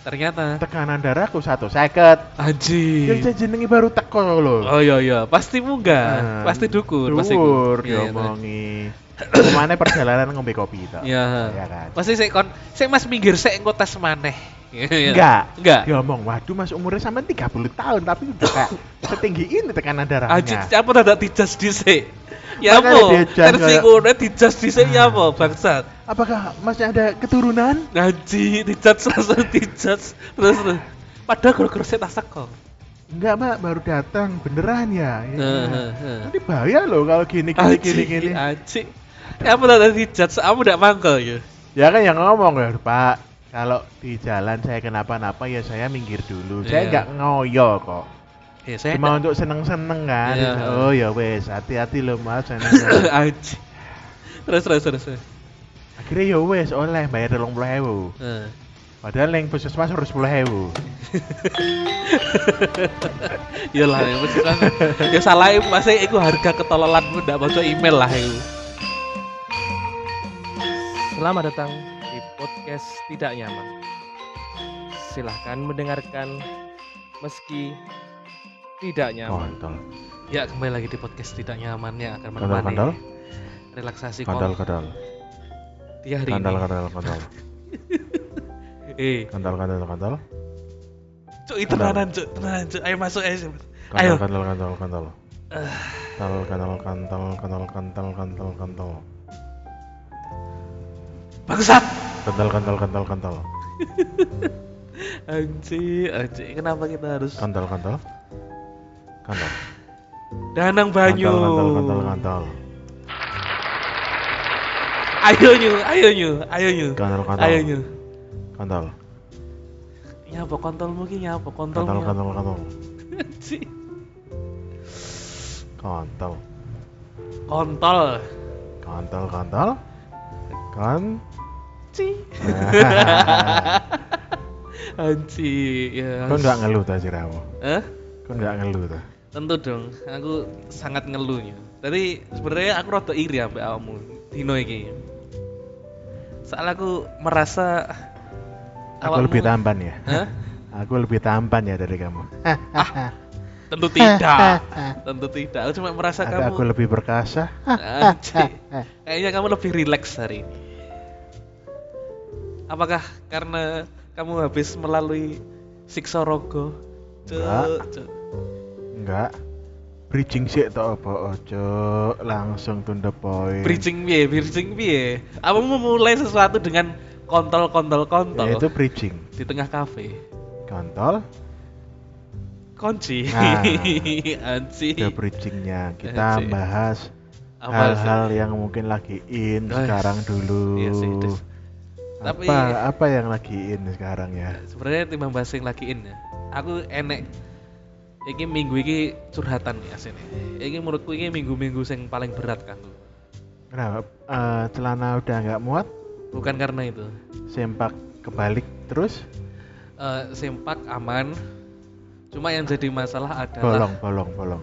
Ternyata tekanan darahku satu seket anjing. yang saya jenengi baru teko loh Oh iya iya, pasti munggah, Nah, pasti dukur, pasti Dukur Iya, iya, diomongi. Ke mana perjalanan ngombe kopi toh. Iya. Ya kan. Pasti sik kon sik Mas minggir sik engko tes maneh. Iya. Enggak. Enggak. Diomong, waduh Mas umurnya sampai 30 tahun tapi udah kayak setinggi ini tekanan darahnya. Anjing, apa dadak dijas dhisik? Ya apa? Versi dijas dhisik ya apa, bangsat? Apakah Masnya ada keturunan? Ngaji, dijas langsung dijas. Terus terus. Padahal gara-gara saya tak seko. Enggak mbak, baru datang beneran ya. Iya. Heeh, heeh. Nanti bahaya loh kalau gini gini gini gini. Anjing. Ya apa dadak dijas, kamu ndak mangkel ya? Ya kan yang ngomong ya Pak. Kalau di jalan saya kenapa-napa ya saya minggir dulu. Saya Iya. nggak ngoyo kok. Ya saya Cuma untuk seneng-seneng kan. Iya. Oh ya wes, hati-hati loh mas. Terus terus terus. terus. Akhirnya ya wes oleh bayar telung puluh ewu. Heeh. Padahal yang puskesmas harus sepuluh ewu. Ya lah, ya mesti kan. Ya salah masih iku harga ketololanmu ndak maca email lah iku. Selamat datang podcast Tidak Nyaman. Silahkan mendengarkan meski tidak nyaman. Kontol, Ya kembali lagi di podcast tidak nyaman yang akan Kandal, menemani kandal. relaksasi kandal, kandal, di hari kandal, ini. kandal, kandal, Eh, kandal, kandal, kandal, cuk itu tenanan cuk, tenanan cuk. Ayo masuk ayo. kandal, Ayo. kandal, kandal, kandal, Ah, kandal, kandal, kandal, kandal, kandal, kandal, kandal, Bangsat. kandal, kandal, kandal, kandal, Anjing, anjing. Kenapa kita harus kandal, kandal, kandal, danang banyu? kandal, kandal, kandal, Ayo nyu, ayo nyu, ayo nyu. kandal, kandal, Ayo nyu. kandal, Nyapa kontolmu ki nyapa nyapa? kandal, kandal, Anjing. kandal, Kontol. kandal, kandal, kan, Ci. Anjing, ya. kau nggak ngeluh ta siramu, Hah? kau nggak ngeluh ta, Tentu dong, aku sangat ngeluhnya. Tadi sebenarnya aku rada iri sampai awakmu dino iki. Soalnya aku merasa aku lebih tampan ya, Hah? aku lebih tampan ya dari kamu, Tentu tidak. Tentu tidak. Aku cuma merasa Ada kamu aku lebih perkasa, Anjing. Kayaknya kamu lebih rileks hari ini. Apakah karena kamu habis melalui siksa rogo? Cuk, Enggak. cuk. Enggak. Bridging sih tak apa ojo langsung to the point. Bridging piye? Bridging piye? Apa mau mulai sesuatu dengan kontol-kontol kontol Ya, itu bridging. di tengah kafe? Kontol, Kunci. Nah. Anjing. ada bridgingnya. Kita Anjing. bahas hal-hal yang mungkin lagi in Oh, sekarang dulu. iya sih. Tapi- apa apa yang lagi in sekarang ya? sebenarnya timbang bahas yang lagi in ya. Aku enek iki minggu iki curhatan ya sini. Iki menurutku iki minggu-minggu yang paling berat kan. Kenapa? Eh, celana udah nggak muat, Bukan karena itu. sempak kebalik terus, Eh sempak aman. Cuma yang jadi masalah adalah bolong, bolong, bolong.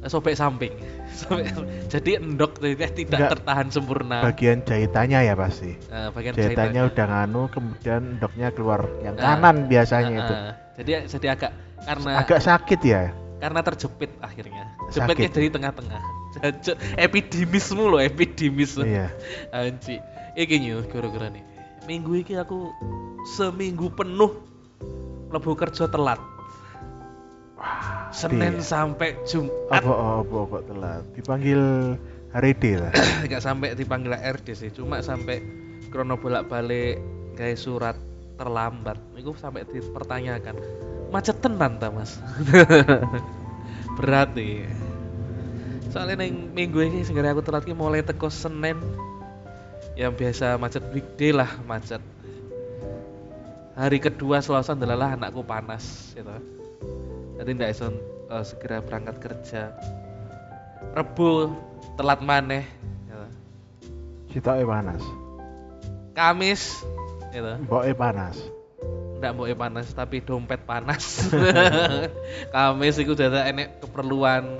eh, sobek samping. Sobek- Jadi endok tidak tidak Enggak. tertahan sempurna. Bagian jahitannya ya pasti. Eh, bagian Jahitannya jahitannya. udah nganu, kemudian endoknya keluar yang Ah. kanan biasanya Eh, itu. eh, jadi jadi agak karena Agak sakit ya. karena terjepit akhirnya. Jepitnya Sakit. jadi tengah-tengah. Jajuk epidemismu loh, epidemis. Iya. Anji. Iki nyu gara-gara nih. Minggu iki aku seminggu penuh lebu kerja telat. Senin iya. sampai Jumat Apa apa kok telat? Dipanggil hari D lah. nggak sampai dipanggil RD sih, cuma sampai krono bolak-balik kayak surat terlambat. Itu sampai dipertanyakan macet tenan ta mas? Berat nih. Soalnya neng minggu ini segera aku telat mulai teko Senin yang biasa macet weekday lah macet. Hari kedua Selasa adalah anakku panas gitu. Jadi ndak iso eh, segera berangkat kerja. Rebu telat maneh gitu. Sitoke panas. Kamis gitu. Mboke panas. Ndak mau panas tapi dompet panas. Kamis iku dada enek keperluan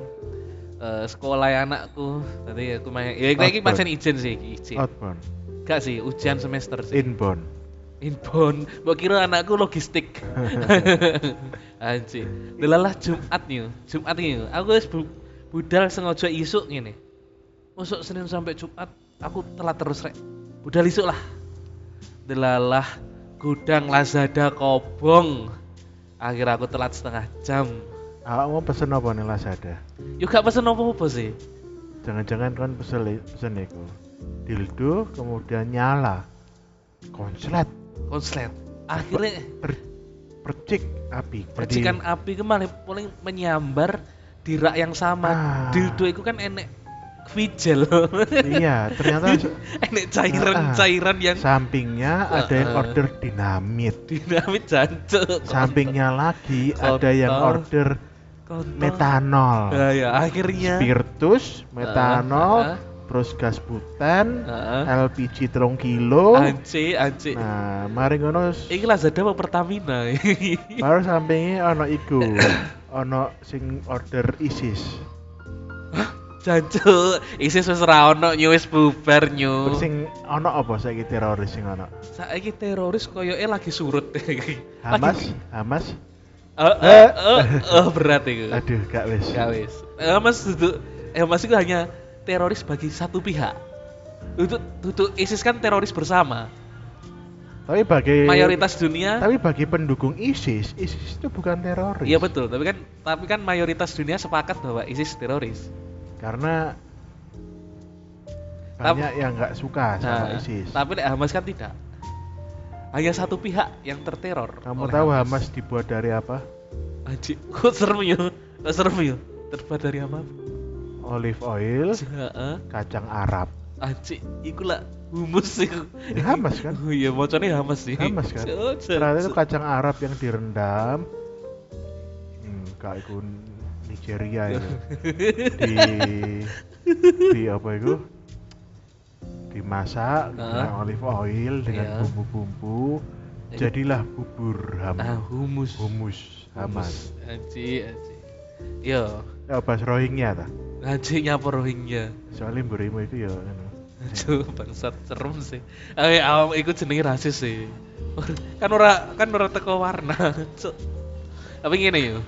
eh, sekolah ya anakku. Tadi aku main ya iki pancen izin sih izin. Outbound. Gak sih ujian semester sih. Inbound. Inbound, mbok kira anakku logistik. Anjir. Delalah Jumat nih, Jumat nih. Aku wis bu- budal sengaja isuk ngene. Masuk Senin sampai Jumat aku telat terus rek. Budal isuk lah. Delalah gudang Lazada kobong. Akhirnya aku telat setengah jam. Awak mau pesen apa nih Lazada? Yuk gak pesen apa-apa sih. Jangan-jangan kan pesen pesen iku. Dildo kemudian nyala. Konslet Konslet. Akhirnya per, percik api. Jadi- percikan api kemarin paling menyambar di rak yang sama. Ah. Dildo itu kan enek vijel. iya, ternyata enek cairan-cairan yang sampingnya ada yang Ah. order dinamit. dinamit jancuk. Sampingnya lagi ada yang order Kontol. metanol. Ya akhirnya Spiritus, metanol, Ah, ah, terus gas butan, ah. LPG telung kilo. Anci, anci. Nah, mari ngono Iki Lazada apa Pertamina? baru sampingnya ono iku. ono sing order ISIS. Jancuk, isis wis ra ono nyu wis bubar nyu. Sing ono apa saiki teroris sing ono? Saiki teroris koyoke lagi surut. Hamas, Lagi- Hamas. Eh, Eh. eh, eh, eh, berat itu. Aduh, gak wis. Gak wis. Hamas duduk Hamas itu hanya teroris bagi satu pihak. Untuk duduk ISIS kan teroris bersama. Tapi bagi Mayoritas dunia tapi bagi pendukung ISIS, ISIS itu bukan teroris. Iya betul, tapi kan tapi kan mayoritas dunia sepakat bahwa ISIS teroris. Karena banyak yang nggak suka sama Nah, ISIS. Tapi Hamas kan tidak. Hanya satu pihak yang terteror. Kamu tahu Hamas dibuat dari apa? Anjir, kok serem ya? Kok serem ya? Terbuat dari apa? Olive oil, kacang Arab. Anjir, iku lah humus iku. Ya, Hamas kan? Oh iya, mocone Hamas sih. Hamas kan? Ternyata itu kacang Arab yang direndam. Hmm, kayak itu Nigeria itu. di di apa itu? Dimasak dengan Heeh. olive oil dengan Iya. bumbu-bumbu. Iya. Jadilah bubur Ah, Hamas. humus. Humus Hamas. Anjir, anjir. Yo, Ya bahas Rohingya ta. anjir nyapa Rohingya. Soalnya berimu itu ya anu. Aduh, bangsat serem sih. Eh, awam iku jenenge rasis sih. kan ora kan ora teko warna. Cuk. Tapi ngene yo.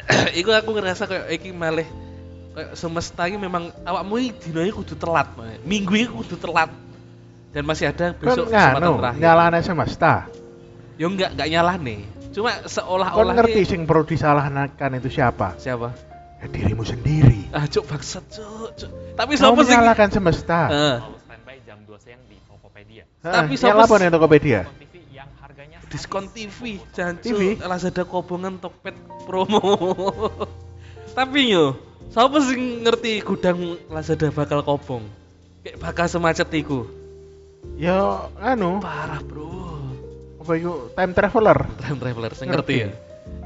iku aku ngerasa kayak iki malih kayak semesta iki memang awakmu iki dino iki kudu telat, Mae. Minggu iki kudu telat. Dan masih ada Kan besok kesempatan nganu, terakhir. nyalane semesta. Yo enggak enggak nyalah Cuma Kau seolah-olah ngerti ki- sing perlu disalahkan itu siapa? siapa? Ya dirimu sendiri. Ah, cuk bangsat, cuk, cuk. Tapi Kau siapa sih? menyalahkan semesta. Heeh. Kalau standby jam 2 siang di Tokopedia. Heeh, tapi siapa apa sih- nih Tokopedia? Diskon TV yang harganya diskon TV jancu TV? Lazada kobongan Tokped promo tapi yo siapa sih ngerti gudang Lazada bakal kobong kayak bakal semacet iku Ya anu, parah bro apa itu time traveler? time traveler saya Ngerti. ngerti ya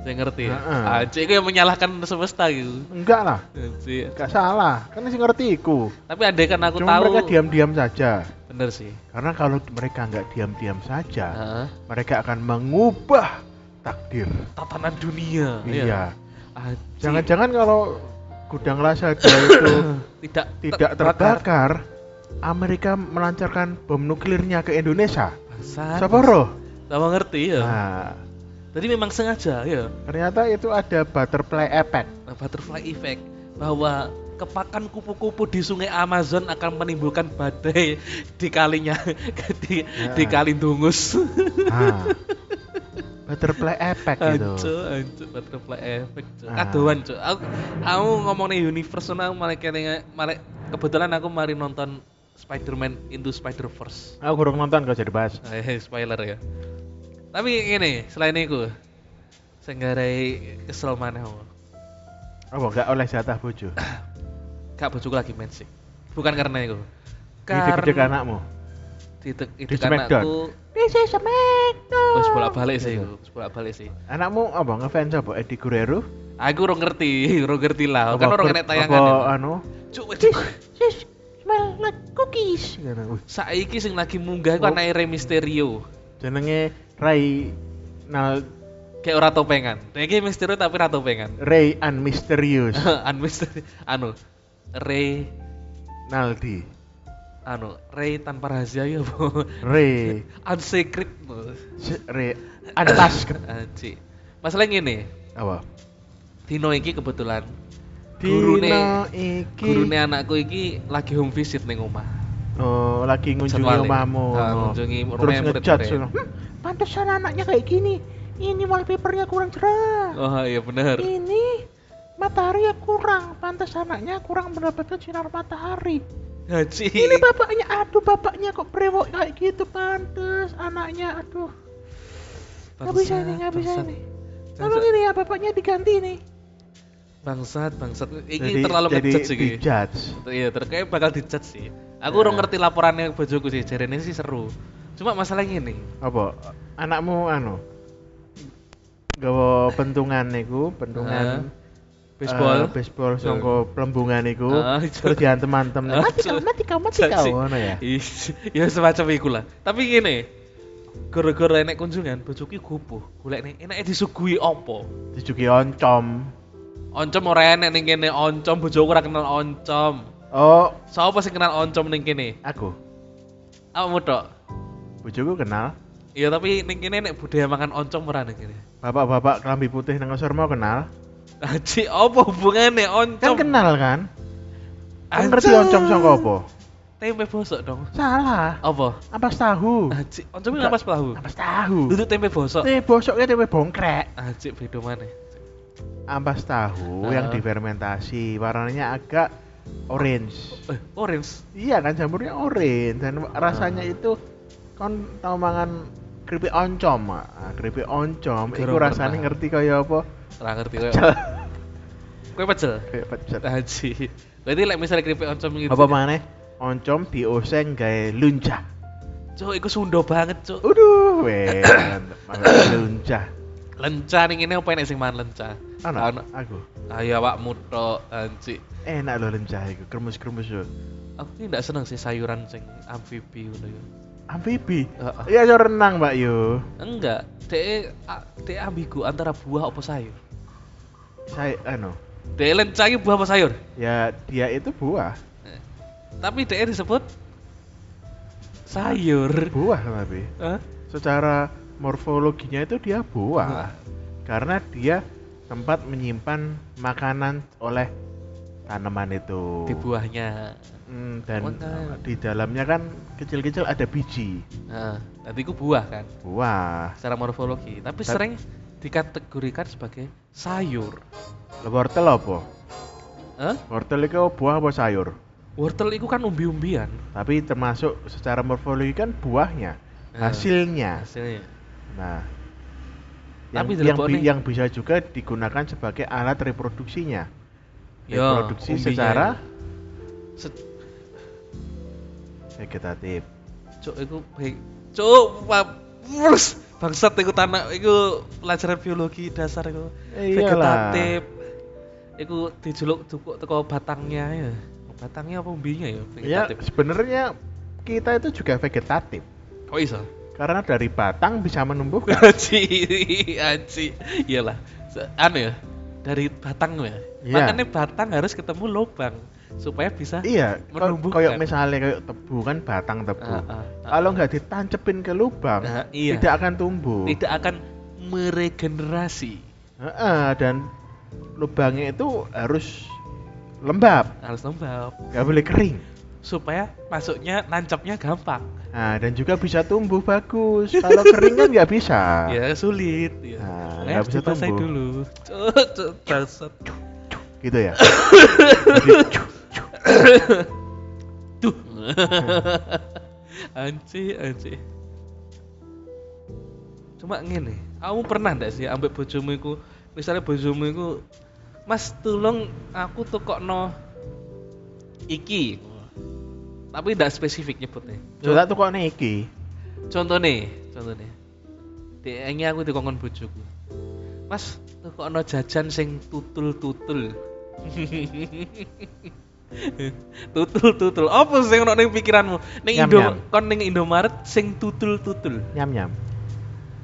saya ngerti ya itu yang menyalahkan semesta gitu Enggak lah, enggak salah. Kan sih ngerti iku. tapi andai kan aku Cuma tahu mereka diam-diam saja. bener sih Karena kalau mereka nggak diam-diam saja, Heeh. mereka akan mengubah takdir. tatanan dunia Iya. Anjir. Jangan-jangan kalau gudang Lazada itu tidak tidak terbakar, Amerika melancarkan bom nuklirnya ke Indonesia. Siapa roh? Sama ngerti ya Nah, Jadi memang sengaja ya ternyata itu ada butterfly effect. Nah, butterfly effect bahwa kepakan kupu-kupu di sungai Amazon akan menimbulkan badai di kalinya di, Ya. di kali dungus. Nah, butterfly effect gitu. Anco, anco, butterfly effect. Cuk. Ah. Kadoan, Cuk. Aku, aku ngomongin universe aku malah kayaknya malah kebetulan aku mari nonton Spider-Man Into Spider-Verse. Aku kurang nonton kau jadi bahas. Eh, spoiler ya. Tapi ini, selain itu, saya nggarai kesel mana. Apa enggak oleh jatah bojo? Kak bojoku lagi main sih. Bukan karena itu. Ide-ide anakmu. Titik Di ide Smackdown. anakku This is a Smackdown. wis bolak-balik sih, wis bolak-balik sih. Anakmu apa ngefans apa Eddie Guerrero? Aku ora ngerti, ora ngerti lah. Kan orang enek tayangan. Apa anu? Cuk, This, this smell like cookies. Saiki sing lagi munggah iku Oh. anake Rey Mysterio. Jenenge Ray Nal Kayak ora topengan. Iki Mysterio tapi ora topengan. Ray and Mysterious An Mysterio anu Rey Naldi. anu Ray tanpa rahasia ya bu Re, unsecret re, antas Anjir. masalah gini apa? Dino iki kebetulan Gurune- iki gurune anakku iki lagi home visit ning omah oh, lagi ngunjungi. Ah, oh. ngunjungi Terus rumahnya ngejudge. murid-murid. no. Hmm, pantesan anaknya kayak gini. Ini wallpapernya kurang cerah. oh iya bener Ini matahari yang kurang. Pantas anaknya kurang mendapatkan sinar matahari. Haji Ini bapaknya, aduh bapaknya kok brewok kayak gitu. Pantes anaknya, aduh. Nggak bisa ini, nggak bisa ini. Tolong ini ya bapaknya diganti nih. bangsat bangsat ini terlalu jadi ngejudge sih iya terus kayak bakal dijudge sih aku Ya. udah ngerti laporannya bojoku sih jarene sih seru cuma masalahnya ini Apa? Anakmu anu gawa pentungan niku, pentungan baseball eh, baseball sangka pelembungan niku. Ah, itu. terus diantem-antem. Ah, Mati kau, mati kau, mati kau. Ngono ya. Ya semacam iku lah tapi gini gara-gara enek kunjungan bojoku gubuh golek nih enaknya disuguhi opo Dijuki oncom. oncom ora enek ning kene oncom bojoku ora kenal oncom Oh, sapa sing kenal oncom ning kene aku. awakmu tok Bojoku kenal. iya tapi ning kene nek budaya makan oncom ora ning kene Bapak-bapak kelambi putih nang ngasor mau kenal. Aji, apa hubungannya oncom? Kan kenal kan? Kan ngerti oncom sangka apa? Tempe bosok dong. Salah. Apa? Ampas tahu. Aji, oncom ini apa tahu? Ampas tahu. Duduk tempe bosok. Teh bosoknya tempe bongkrek. Aji, beda mana? Ampas tahu yang Ah. difermentasi, warnanya agak orange. Eh, orange. Iya kan jamurnya orange dan rasanya Ah. itu kon tau mangan keripik oncom. Ah, keripik oncom iku rasanya pernah. ngerti kaya apa? Ora ngerti. Pecel. Kowe pecel. Kayak pecel. Aji. Berarti lek misalnya keripik oncom gitu. Apa maneh? Oncom dioseng gawe lunca. Cuk, iku Sunda banget, cuk. Uduh, weh, lunca. Lenca ning ngene apa enek sing mangan lenca? Ana Ana. aku. Ayo awakmu tok, Aji. Enak loh lenca iku, kremes-kremes yo. Aku sih ndak seneng sih sayuran sing amfibi ngono ya. Amfibi. Iya, yo renang, Mbak yo. Enggak, dek dek ambigu antara buah apa sayur. Saya anu, Dek lenca iki buah apa sayur? ya dia itu buah. Tapi dek disebut sayur. Buah tapi. Hah? Secara morfologinya itu dia buah. Nah. Karena dia tempat menyimpan makanan oleh tanaman itu. Di buahnya. Hmm, dan Makanya. di dalamnya kan kecil-kecil ada biji. Nah, nanti itu buah kan, Buah. secara morfologi. Tapi Dan- sering dikategorikan sebagai sayur. Wortel apa? Hah? Wortel itu buah apa sayur? Wortel itu kan umbi-umbian. Tapi termasuk secara morfologi kan buahnya, Nah, hasilnya. Hasilnya. Nah, yang, Tapi yang, bi- yang bisa juga digunakan sebagai alat reproduksinya. Yo, Reproduksi umbinya secara itu. Se- vegetatif. Cuk, itu baik. Cuk, Wus, bangsat iku tanah iku pelajaran biologi dasar iyalah. Vegetatif. Iku dijuluk cukup teko batangnya ya. Batangnya apa umbinya ya? Ya, Vegetatif. sebenarnya kita itu juga vegetatif. Kok iso? Karena dari batang bisa menumbuhkan. Aji, aji. Iyalah. Anu ya, dari batang ya. Iya. Makanya batang harus ketemu lubang supaya bisa iya, menumbuhkan. kayak misalnya kayak tebu kan batang tebu. Ah, ah, ah, Kalau nggak ditancepin ke lubang, Ah, iya. tidak akan tumbuh. tidak akan meregenerasi. Heeh, dan lubangnya itu harus lembab, Harus lembab nggak boleh kering. Supaya masuknya nancapnya gampang. Nah, dan juga bisa tumbuh bagus. Kalau kering kan nggak bisa. Ya sulit ya. Nah, nggak bisa tumbuh. dulu. Gitu ya. Tuh. anci, anci. Cuma ngene, kamu pernah ndak sih ambek bojomu iku, misalnya bojomu iku, Mas tolong aku tukokno iki. Tapi ndak spesifik nyebutnya. Coba tuh kok nih iki. Contohnya, contohnya. Ini aku dikongkon bojoku. Mas, tukokno jajan sing tutul-tutul. tutul-tutul. Apa sing ono ning pikiranmu? Ning Nyam, Indo nyam. kon ning Indomaret sing tutul-tutul.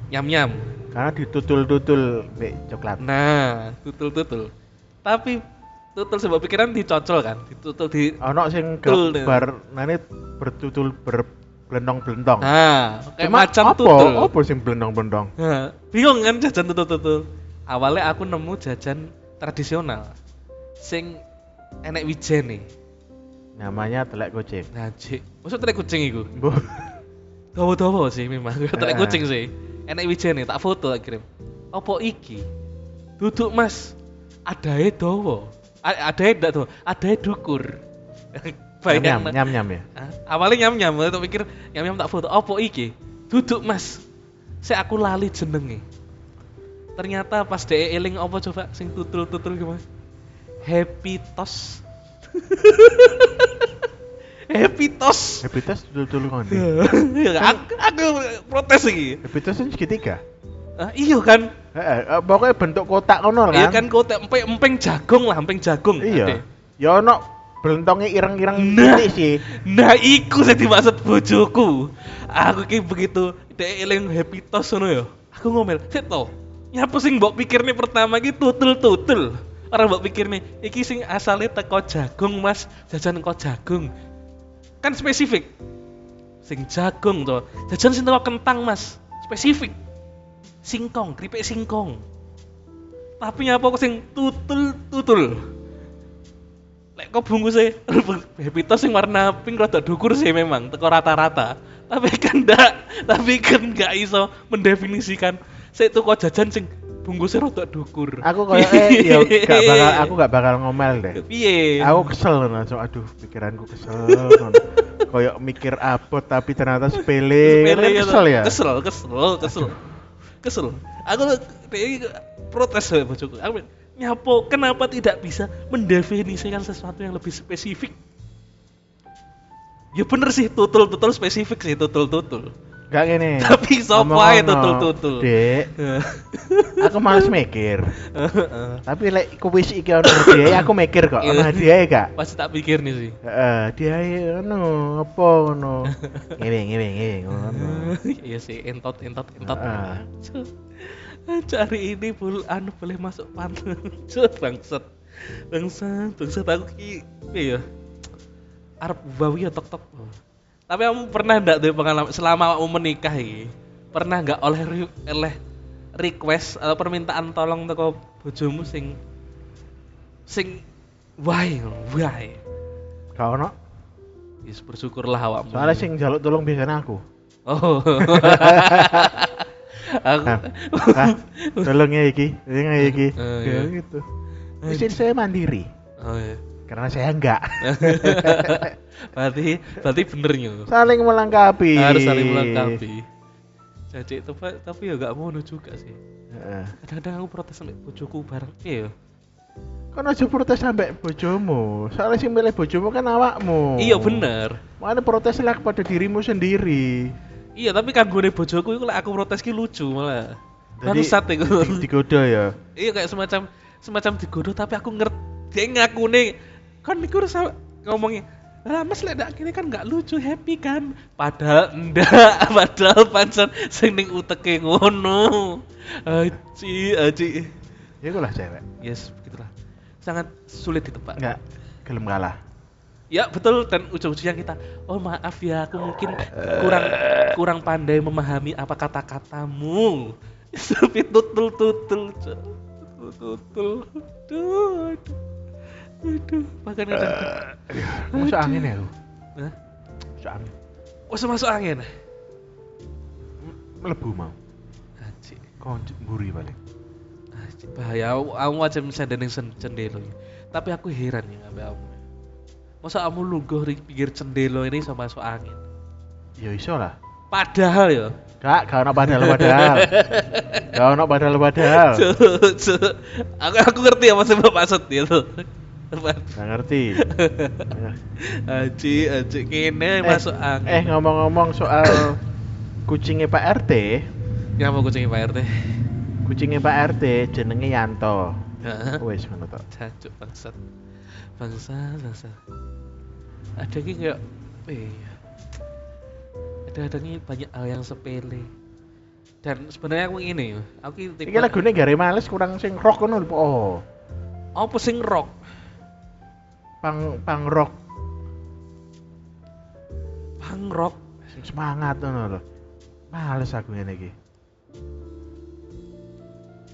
Nyam-nyam. Tutul sebab pikiran dicocol kan ditutul di Ono sing gambar nane bertutul berblendong-blendong. nah kayak Cuma macam apa? tutul Apa sing blendong-blendong? Nah, bingung kan jajan tutul-tutul awalnya aku nemu jajan tradisional sing enek wijen nih Namanya telek kucing. nah cik maksud telek kucing iku Bu. dawa-dawa sih memang telek Eh. kucing sih enek wijen nih tak foto tak kirim apa iki duduk mas ada dawa ada ndak tuh? Ada dukur. Nyam bayang nyam nyam ya. Ah, awalnya nyam nyam tak pikir nyam nyam tak foto. Apa iki? Duduk mas. Saya aku lali jenenge. Ternyata pas de eling apa coba? Sing tutul tutul gimana happy toss. Happy toss. Happy Test tutul kondi. Ya, aku, aku protes iki. Happy ini segitiga. Ah, iya kan Heeh, eh, pokoknya bentuk kotak ngono kan. iya kan kau empeng empeng jagung lah empeng jagung Iya. Ya ono belentongnya ireng-ireng Nah. sih. Nah, iku sing dimaksud bojoku. Aku ki begitu dhek eling happy toss ngono ya. Aku ngomel, "Sik to. Nyapa sing mbok pikirne pertama iki tutul-tutul." Orang mbok pikirne iki sing asale teko jagung, Mas. Jajan kok jagung. Kan spesifik. Sing jagung to. Jajan sing teko kentang, Mas. Spesifik. Singkong, keripik singkong. Tapi nyapa kok sing tutul-tutul. Lek kok bungkusnya happy toast yang warna pink rada dukur sih memang teko rata-rata. Tapi kan ndak, tapi kan nggak iso mendefinisikan saya tuh kok jajan sing bungkusnya rada dukur. Aku kayak eh ya gak bakal aku gak bakal ngomel deh. Piye? Aku kesel langsung aduh pikiranku kesel. Kayak mikir abot tapi ternyata sepele. Sepele ya, kesel ya. Kesel, kesel, kesel. Kesel. Aku ini protes sama bojoku. Aku nyapo kenapa tidak bisa mendefinisikan sesuatu yang lebih spesifik? Ya bener sih, tutul-tutul spesifik sih, tutul-tutul. Gak gini. Tapi sopo ae tutul-tutul. Dek, aku males mikir. Tapi lek kuwis iki ono hadiah aku mikir kok. Ono hadiah gak? Pasti tak pikir nih sih. Heeh, dia ngono apa ngono. Ngene ngene ngene ngono. Iya sih, entot, entot, entot. Cari ini bul anu boleh masuk pantai. Cuk, bangsat. Bangsat, bangsat aku ki ya? Arab bawi ya tok tok. Tapi kamu pernah ndak tuh pengalaman selama kamu menikah iki? Pernah nggak oleh oleh request atau permintaan tolong teko bojomu sing sing why why Gak ono. Yes, bersyukurlah awakmu. Soalnya sing jaluk tolong biasanya aku. Oh. aku Ah, tolongnya iki, tolongnya iki. Eh, Ya iya. gitu. Mesin saya mandiri. Oh iya. Karena saya enggak. berarti berarti bener nyu. Saling melengkapi. Harus saling melengkapi. Jadi tapi tapi ya gak mau juga sih. Heeh. Kadang-kadang aku protes sama bojoku bareng. Iya. Kan aja protes sampai bojomu. Soalnya sing milih bojomu kan awakmu. Iya bener. Makanya protes lah kepada dirimu sendiri. Iya tapi kanggone bojoku itu lek aku protes ki lucu malah. Jadi, Bangsat iku. di- Digoda ya. iya kayak semacam semacam digodoh tapi aku ngerti dia ngaku nih kan harus ngomongnya lah mas lek ndak gini kan nggak lucu happy kan? Padahal ndak padahal pancen sing ning uteke ngono. Aji aji. Ya gue lah cewek. yes begitulah. Sangat sulit ditebak. Enggak gelem kalah. ya betul dan ujung-ujungnya kita. Oh maaf ya aku mungkin kurang kurang pandai memahami apa kata-katamu. Tapi tutul tutul tutul tutul aduh aduh aduh bahkan kadang Masuk angin ya lu. Hah? Masuk angin. Wes masuk angin Melebu mau. Aji, Konjuk mburi balik. aji, bahaya. Aku, aku wajib sendening sen- cendelo ya. Tapi aku heran ya sampai kamu. Masa kamu lungguh di pinggir cendelo ini sama masuk angin? Ya iso lah. Padahal ya, Kak, gak ono padahal padahal. Gak ono padahal padahal. Cuk, cuk. aku aku ngerti apa sih mbak maksud itu. Gak ngerti. Aji, aji kene Eh, masuk angin. Eh ngomong-ngomong soal kucingnya Pak RT, Kenapa kucing Pak RT? kucingnya Pak RT jenenge Yanto. Wes ngono tok. Jancuk bangsat. Bangsat, bangsat. Ada ki kayak eh ada ada nih banyak hal yang sepele. Dan sebenarnya aku ini, aku tipe Iki lagune gare males kurang sing rock ngono. Oh. apa sing rock? Pang pang rock Punk rock. sing semangat ngono lho. Males aku ngene iki.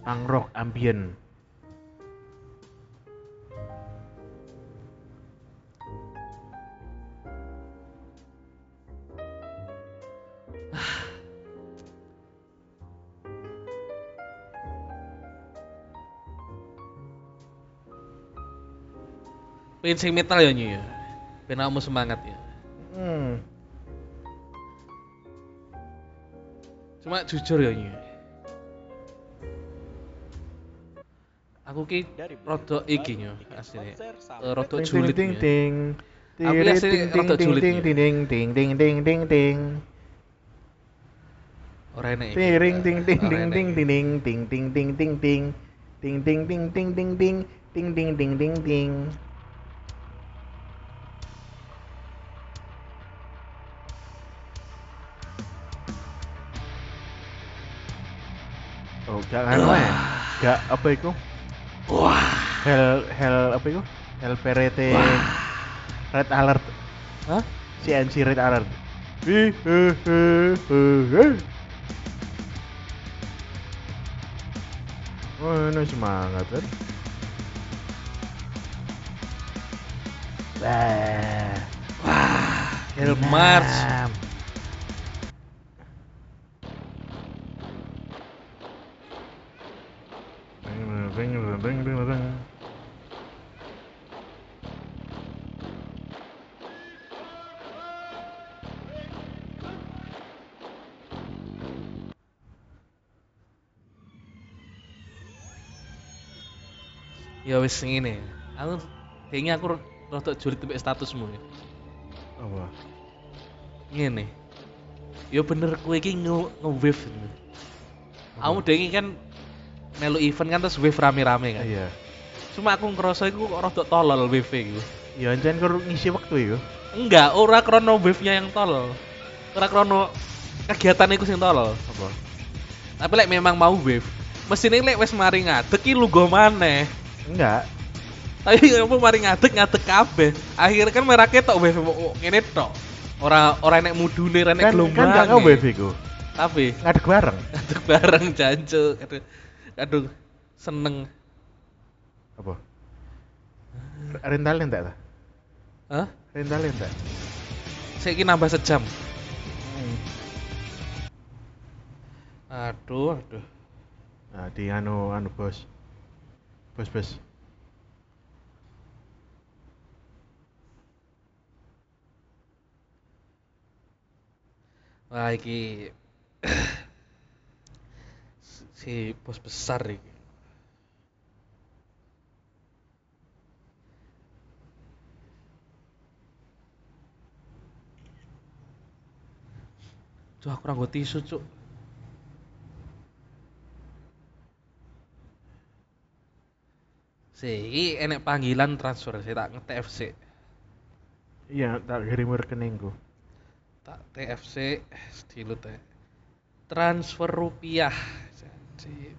Pang rock ambient. Pengen sing metal ya nyu ya. Ben kamu semangat ya. Hmm. Cuma jujur ya nyu. Aku ki rada iki nyu asline. Eh, Rada Ting ting julid ting Nyu. ting. Aku Tirit, asli ting ting rada ting julid, ting Nyu. ting ting ting ting ting ting. Ora enek. iki. Tiring ting ting Ora ting enek ting iki. ting ting ting ting ting ting ting ting ting ting ting ting ting ting ting ting ting gak anu ya? Gak apa itu? Wah. Hell hell apa itu? Hell PRT Red Alert. Hah? CNC Red Alert. Eh, eh, eh, eh. Oh, ini semangat kan? Wah, Wah. Hell Mars. Wis ngene. Aku kayaknya aku rada julid mbek statusmu ya. Apa? Ngene. Ya bener kowe iki nge- nge-wave. ini. Kamu dhewe kan melu event kan terus wave rame-rame kan. Iya. Cuma aku ngerasa iku kok rada tolol wave iku. Ya anjen kur ngisi waktu iku. Enggak, ora krono wave-nya yang tolol. Ora krono kegiatan iku sing tolol. Apa? Tapi lek memang mau wave, mesinnya lek wis mari ngadeg ki lugo maneh. Enggak. Tapi apa mari ngadeg ngadeg kabeh. Akhirnya kan merake tok wave kok ngene tok. Ora ora enek mudune, ora enek Kan gelombang. kan gak kau wave iku. Tapi Ngadeg bareng. ngadeg bareng jancuk. Aduh, aduh seneng. Apa? Rental enggak ta? Hah? Rental enggak? Saiki nambah sejam. Aduh, aduh. Nah, di anu anu bos. Bos bos. Wah, iki si bos besar iki. Cuk, aku ora tisu, Cuk. Si, iki enek panggilan transfer, saya tak nge-TFC. Iya, tak kirim rekeningku. Tak TFC stilut ya. Transfer rupiah. Jadi,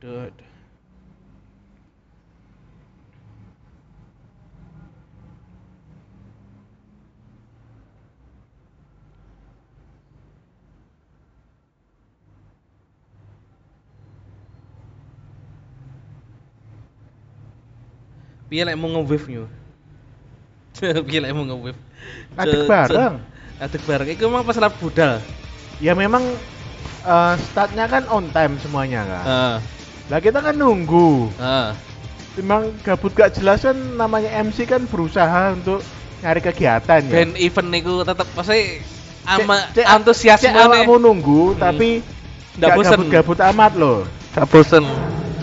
aduh. Piye lek mau nge-wave nyu? Piye lek mau nge-wave? Ce- bareng. Ngadeg bareng. Iku emang masalah budal. Ya memang startnya kan on time semuanya kan. Heeh. Lah kita kan nunggu. Heeh. Memang gabut gak jelas kan namanya MC kan berusaha untuk nyari kegiatan ya. Ben event niku tetep pasti ama Cek- cek- antusiasme cek awakmu nunggu tapi Nggak gak bosen. gabut-gabut amat loh. gak bosen.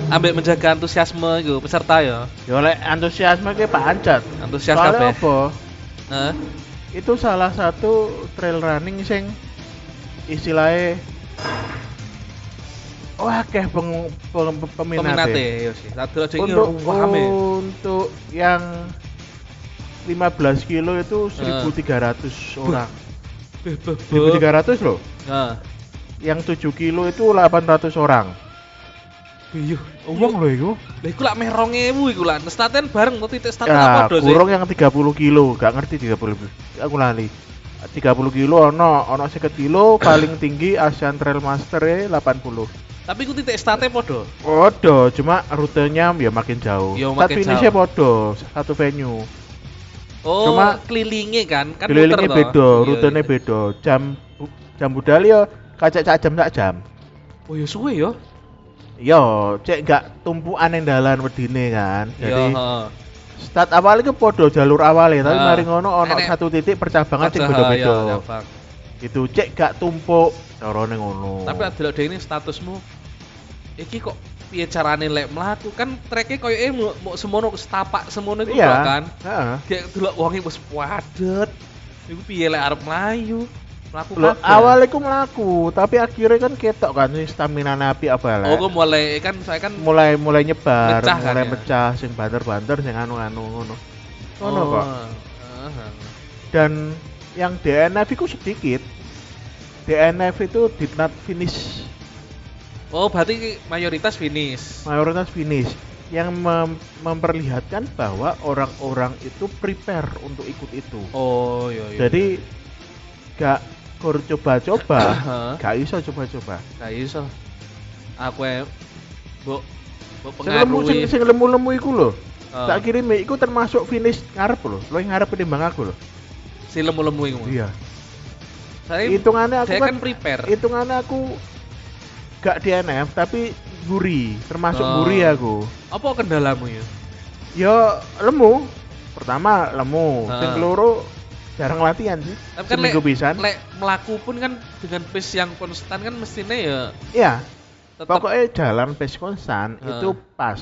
Ambek menjaga antusiasme iku peserta ya. Ya oleh antusiasme ke pancet. Antusias Soalnya kabeh. apa? Heeh. Itu salah satu trail running sing istilahnya wah akeh peng, peng. Peminate ya sih. Untuk yang 15 kilo itu 1300 orang. Beh, beh, beh. 1300 loh. Nah, Yang 7 kilo itu 800 orang. Iya. Uang loh itu. Lah iku lak meh 2000 iku lah. Staten bareng tuh titik staten Ya, apa sih? kurang yang 30 kilo, gak ngerti 30 Aku lali. 30 kilo ono ono 50 kilo paling tinggi Asian Trail Master e 80. Tapi iku titik state podo. Podo, cuma rutenya ya makin jauh. Ya, Tapi makin finishnya jauh. podo, satu venue. Oh, Cuma kelilingnya kan, kan toh. beda, Iya, rutenya iya. beda. Jam jam budal ya kacak sak jam sak jam. Oh ya suwe ya. Yo, cek gak tumpukan yang dalan wedine kan. Jadi heeh. start awal itu podo jalur awalnya, tapi mari ngono ono satu titik percabangan sing beda-beda. iya, gampang. Itu cek gak tumpuk carane ngono. Tapi dhewe ini statusmu iki kok piye carane lek mlaku kan treknya koyoke mau mau semono setapak semono iku lho kan. Heeh. Kayak delok wonge wis padet. Iku piye lek arep mlayu? Mlaku Loh, kabeh. awal iku mlaku, tapi akhirnya kan ketok kan stamina api apa lah. Oh, kok mulai kan saya kan mulai mulai nyebar, Mecah kan mulai ya? pecah sing banter-banter sing anu-anu ngono. Ngono Oh, kok. heeh. Dan yang DNF itu sedikit. DNF itu did not finish, Oh, berarti mayoritas finish. mayoritas finish yang mem- memperlihatkan bahwa orang-orang itu prepare untuk ikut itu. Oh, iya iya. Jadi gak kur coba-coba, gak iso coba-coba. Gak iso. Aku e mbok mbok Sing lemu sing, pengaruhi. sing lemu-lemu iku lho. Oh, Tak kirim iku termasuk finish ngarep lho. Lo yang ngarep timbang aku lho. si lemu-lemu iku. Iya. Saya Hitungannya aku kan, kan prepare. hitungannya aku gak DNF tapi guri, termasuk Oh. guri aku. Apa kendalamu ya? Yo lemu. Pertama lemu, Ah. sing keloro jarang latihan sih. Tapi kan Seminggu pisan. lek melaku pun kan dengan pace yang konstan kan mestinya ya Iya, tetap pokoknya jalan pace konstan Ah. itu pas.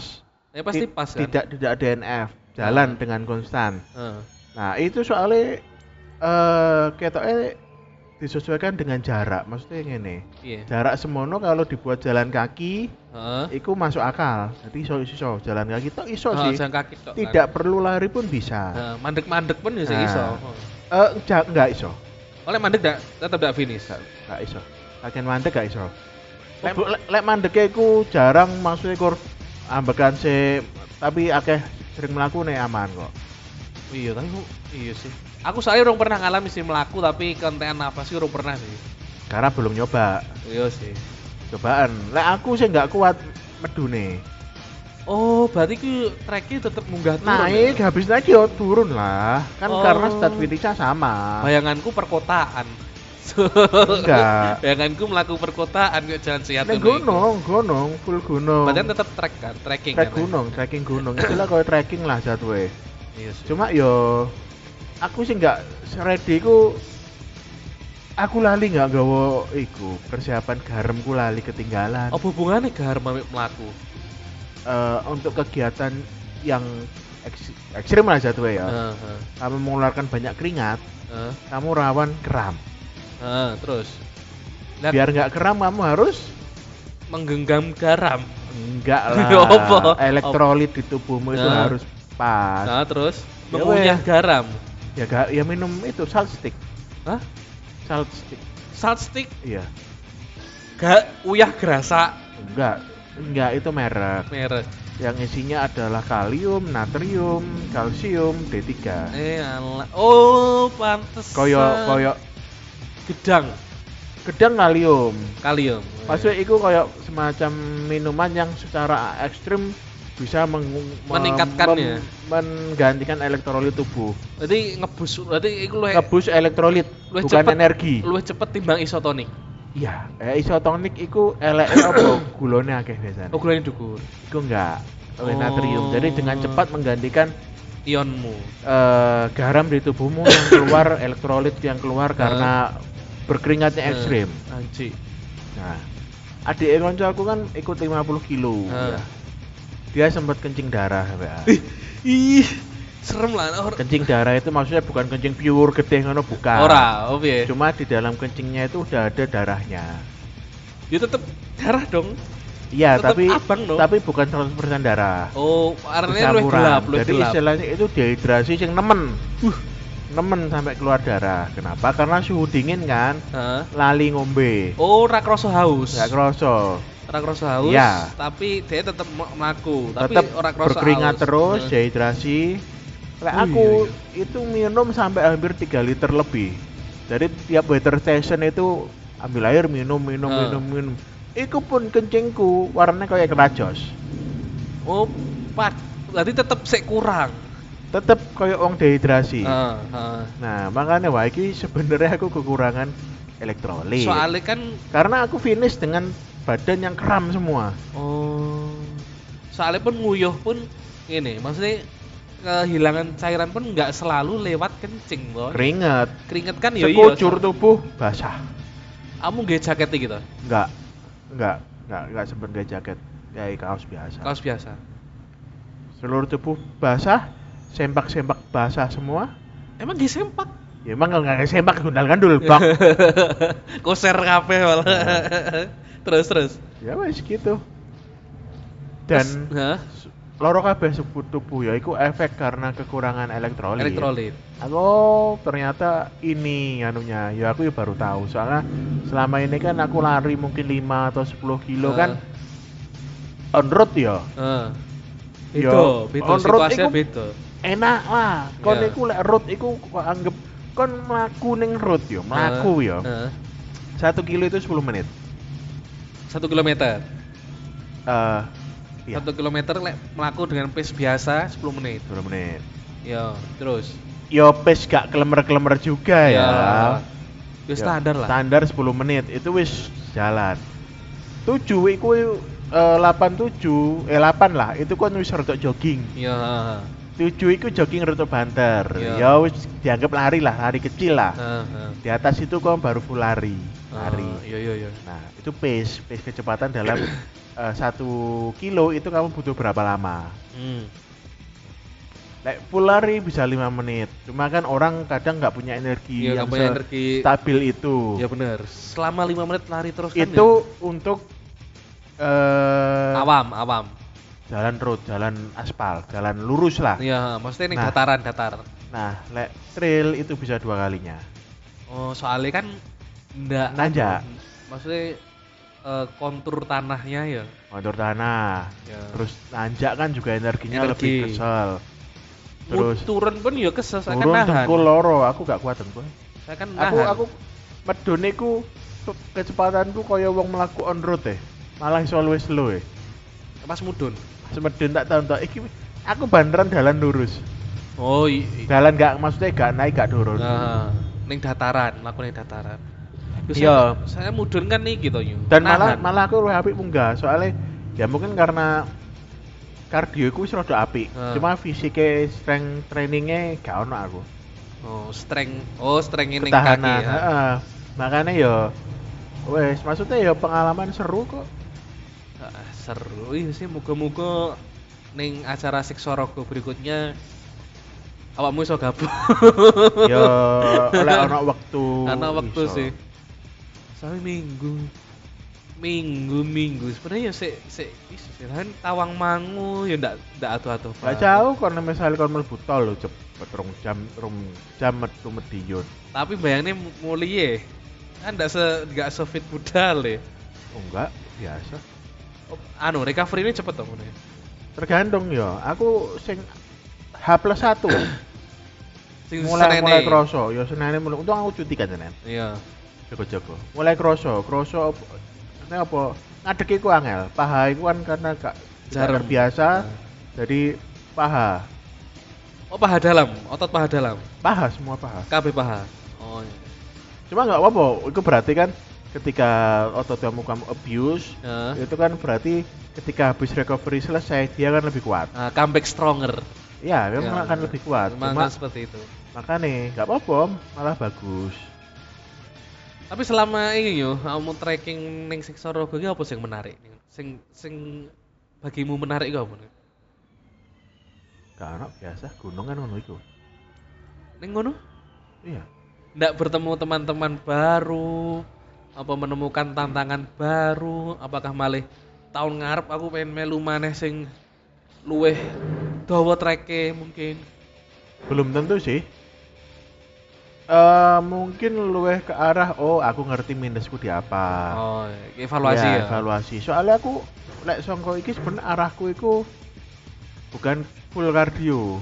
ya pasti Ti- pas kan. Tidak tidak DNF, jalan Ah. dengan konstan. Heeh. Nah, itu soalnya eh ketoknya disesuaikan dengan jarak. Maksudnya ngene. Iya. Jarak semono kalau dibuat jalan kaki, Heeh. itu masuk akal. Jadi iso iso jalan kaki tok iso Heeh, sih. jalan kaki tok. Tidak perlu lari pun bisa. Heeh, mandek-mandek pun bisa Nah. iso. Eh ja- enggak iso. Oleh mandek dak tetap dak finish. Enggak, iso. Latihan mandek enggak iso. Lek, lek mandeknya iku jarang maksudnya kur ambekan se tapi akeh sering melaku nih aman kok. Iya, tapi iya sih. Aku soalnya orang pernah ngalamin sih melaku tapi konten apa sih orang pernah sih. Karena belum nyoba. Iya sih. Cobaan. Lek aku sih enggak kuat medune. Oh, berarti ku treknya tetap munggah turun. Naik ya? habis naik yo turun lah. Kan Oh. karena start finishnya sama. Bayanganku perkotaan. Enggak. Bayanganku melaku perkotaan kok jalan sehat iku. gunung, gunung, full gunung. Berarti tetap trek kan, trekking Trek kan. ya? gunung, trekking gunung. Istilah koyo trekking lah jadwe. Iya sih. Cuma yo aku sih nggak ready ku aku lali nggak gawa iku persiapan garamku lali ketinggalan apa hubungannya gahar mamik melaku? Eh, untuk kegiatan yang eks- ekstrim lah jadwe ya Heeh. kamu mengeluarkan banyak keringat Heeh. kamu rawan kram Heeh, terus Lah- biar nggak kram kamu harus menggenggam garam. enggak lah elektrolit di tubuhmu itu Nah. harus pas Nah, terus Ya mengunyah garam. Ya gak ya minum itu salt stick Hah? salt stick Salt stick iya gak uyah gerasa enggak enggak itu merek merek. yang isinya adalah kalium, natrium, kalsium, D3. Eh alah. Oh, pantes. Koyo koyo gedang gedang kalium. kalium. Maksudnya itu koyo semacam minuman yang secara ekstrim bisa meng- mem- Meningkatkan mem- ya? menggantikan elektrolit tubuh. Berarti ngebus berarti iku luwih Ngebus elektrolit, luwih bukan cepet. energi. luwih cepet timbang isotonik. Iya, eh, isotonik itu elek apa gulone akeh biasanya. Oh, gulanya dhuwur. Itu enggak. Oleh Oh. natrium. Jadi dengan cepat menggantikan Ionmu. eh, garam di tubuhmu yang keluar elektrolit yang keluar karena berkeringatnya ekstrim. Eh, Anji. Nah, adik konco aku kan ikut 50 kilo. Eh. ya. Dia sempat kencing darah sampai ah. Ih, serem lah. Or- Kencing darah itu maksudnya bukan kencing pure gede ngono bukan. Ora, oh piye? Cuma di dalam kencingnya itu udah ada darahnya. Ya tetep darah dong. Iya, tapi abang no. tapi bukan 100% darah. oh, lu Bercampuran. gelap, lu Jadi gelap. istilahnya itu dehidrasi yang nemen. Uh, nemen sampai keluar darah. Kenapa? Karena suhu dingin kan, Hah? lali ngombe. Oh, ora kroso haus. Nggak kroso. Ora kroso haus, Iya. tapi dia tetap melaku, tapi Tetap ora kroso berkeringat haus. terus, Heeh. dehidrasi. Kayak Oh, aku iya, itu minum sampai hampir 3 liter lebih. Jadi tiap water station itu ambil air minum minum Ah. minum minum. Iku pun kencingku warnanya kayak kerajos. Oh, pat. Berarti tetap sik kurang. Tetep kayak wong dehidrasi. Heeh, heeh. Nah, makanya wah iki sebenarnya aku kekurangan elektrolit. Soalnya kan Karena aku finish dengan badan yang kram semua. oh soalnya pun nguyuh pun ini maksudnya kehilangan cairan pun nggak selalu lewat kencing, Bos. Keringet. Keringet kan ya. Sekujur tubuh basah. Kamu nggak jaket gitu. Enggak. Enggak. Enggak, enggak sebenarnya jaket. Kayak kaos biasa. Kaos biasa. Seluruh tubuh basah, sempak-sempak basah semua. Emang gak sempak. Ya emang kalau nggak sempak gundal gandul bak. Koser kabeh malah. terus terus. ya wes gitu. Dan Terus, loro kabeh sebut tubuh ya itu efek karena kekurangan elektrolit. elektrolit. Aku ternyata ini anunya, ya aku ya baru tahu soalnya selama ini kan aku lari mungkin 5 atau 10 kilo kan on road ya Heeh. Yo, Beda, beda on road iku- beda. enak lah. Kon Iya. iku lek road iku kok anggap kon mlaku ning road yo, mlaku yo. Heeh. Satu kilo itu 10 menit. Satu kilometer. Eh iya, Satu kilometer lek melaku dengan pace biasa 10 menit. 10 menit. Ya, terus. Yo pace gak klemer-klemer juga ya. Ya Yo, standar lah. Standar 10 menit itu wis jalan. 7 iku eh, 87 eh 8 lah, itu kan wis rada jogging. Ya. Tujuh itu jogging rada banter. Iya. Ya wis dianggap lari lah, lari kecil lah. Heeh. Di atas itu kan baru full lari. Lari. Iya iya iya. Nah, itu pace, pace kecepatan dalam eh, satu kilo itu kamu butuh berapa lama? Hmm. Like, full lari bisa lima menit. Cuma kan orang kadang nggak punya energi Iya, yang punya energi. stabil itu. Ya benar. Selama 5 menit lari terus kan itu untuk eh ya? awam, awam. Jalan road, jalan aspal, jalan lurus lah. Iya, maksudnya ini Nah. dataran, datar. Nah, lek trail itu bisa dua kalinya. Oh, soalnya kan ndak Nanjak. Maksudnya eh, kontur tanahnya ya. Kontur tanah. Ya. Terus nanjak kan juga energinya Energi. lebih kesel. Terus Terus turun pun ya kesel, saya kan turun nahan. dengkul loro, aku gak kuat dengkul. Saya kan Aku nahan. aku medone ku ke- kecepatanku kaya wong melaku on road eh. Malah iso luwih slow eh. pas mudun. Semedun tak tahu tak iki aku banderan dalan lurus. Oh, iya. Dalan gak maksudnya gak naik gak turun. Nah, ning dataran, laku ning dataran. Iya. Saya, saya mudun kan nih gitu yo. Dan malah Nahan. malah aku luwih apik munggah soalnya ya mungkin karena kardio ku wis rada apik. Ah. Cuma fisiknya strength trainingnya gak ono aku. Oh, strength. Oh, strength ning kaki ya. heeh. Makanya ya wes maksudnya ya pengalaman seru kok. Seru iya sih muga-muga ning acara Siksorogo berikutnya awakmu iso gabung. ya oleh ono waktu. Ana waktu iso. sih. Soalnya minggu minggu minggu sebenarnya ya sik sik iso sih kan tawang mangu ya ndak ndak atuh-atuh. Gak jauh kalau misalnya kalau mlebu tol lho cepet rong jam rong jam metu Medion. Tapi bayangnya mulie kan ndak se nggak sefit budal ya. Oh enggak, biasa. Anu recovery ini cepet dong ini. Tergantung ya. Aku sing H plus 1 Sing mulai senene. mulai kroso. Ya senene mulai. Untung aku cuti kan Senin Iya. jago-jago. Mulai kroso. Kroso ini apa? Ngadek iku angel. Paha iku kan karena gak jarem. biasa Nah. jadi paha. Oh paha dalam, otot paha dalam, paha semua paha. KB paha. Oh iya. cuma nggak apa-apa. Itu berarti kan ketika otot kamu kamu abuse Nah, itu kan berarti ketika habis recovery selesai dia kan lebih kuat nah, comeback stronger. Iya, memang Ya, akan lebih kuat Memang cuma kan seperti itu. makanya nggak apa-apa malah bagus Tapi selama ini yo, kamu trekking ning Siksorogo iki apa sing menarik? Sing sing bagimu menarik iku apa? karena biasa gunung kan ngono iku Ning ngono? iya Ndak bertemu teman-teman baru, apa menemukan tantangan baru, apakah malah tahun ngarep aku pengen melu maneh sing luweh dawa treke mungkin. belum tentu sih eh mungkin luweh ke arah oh aku ngerti minusku di apa Oh, evaluasi ya. evaluasi soalnya aku lek songko iki sebenarnya arahku iku bukan full cardio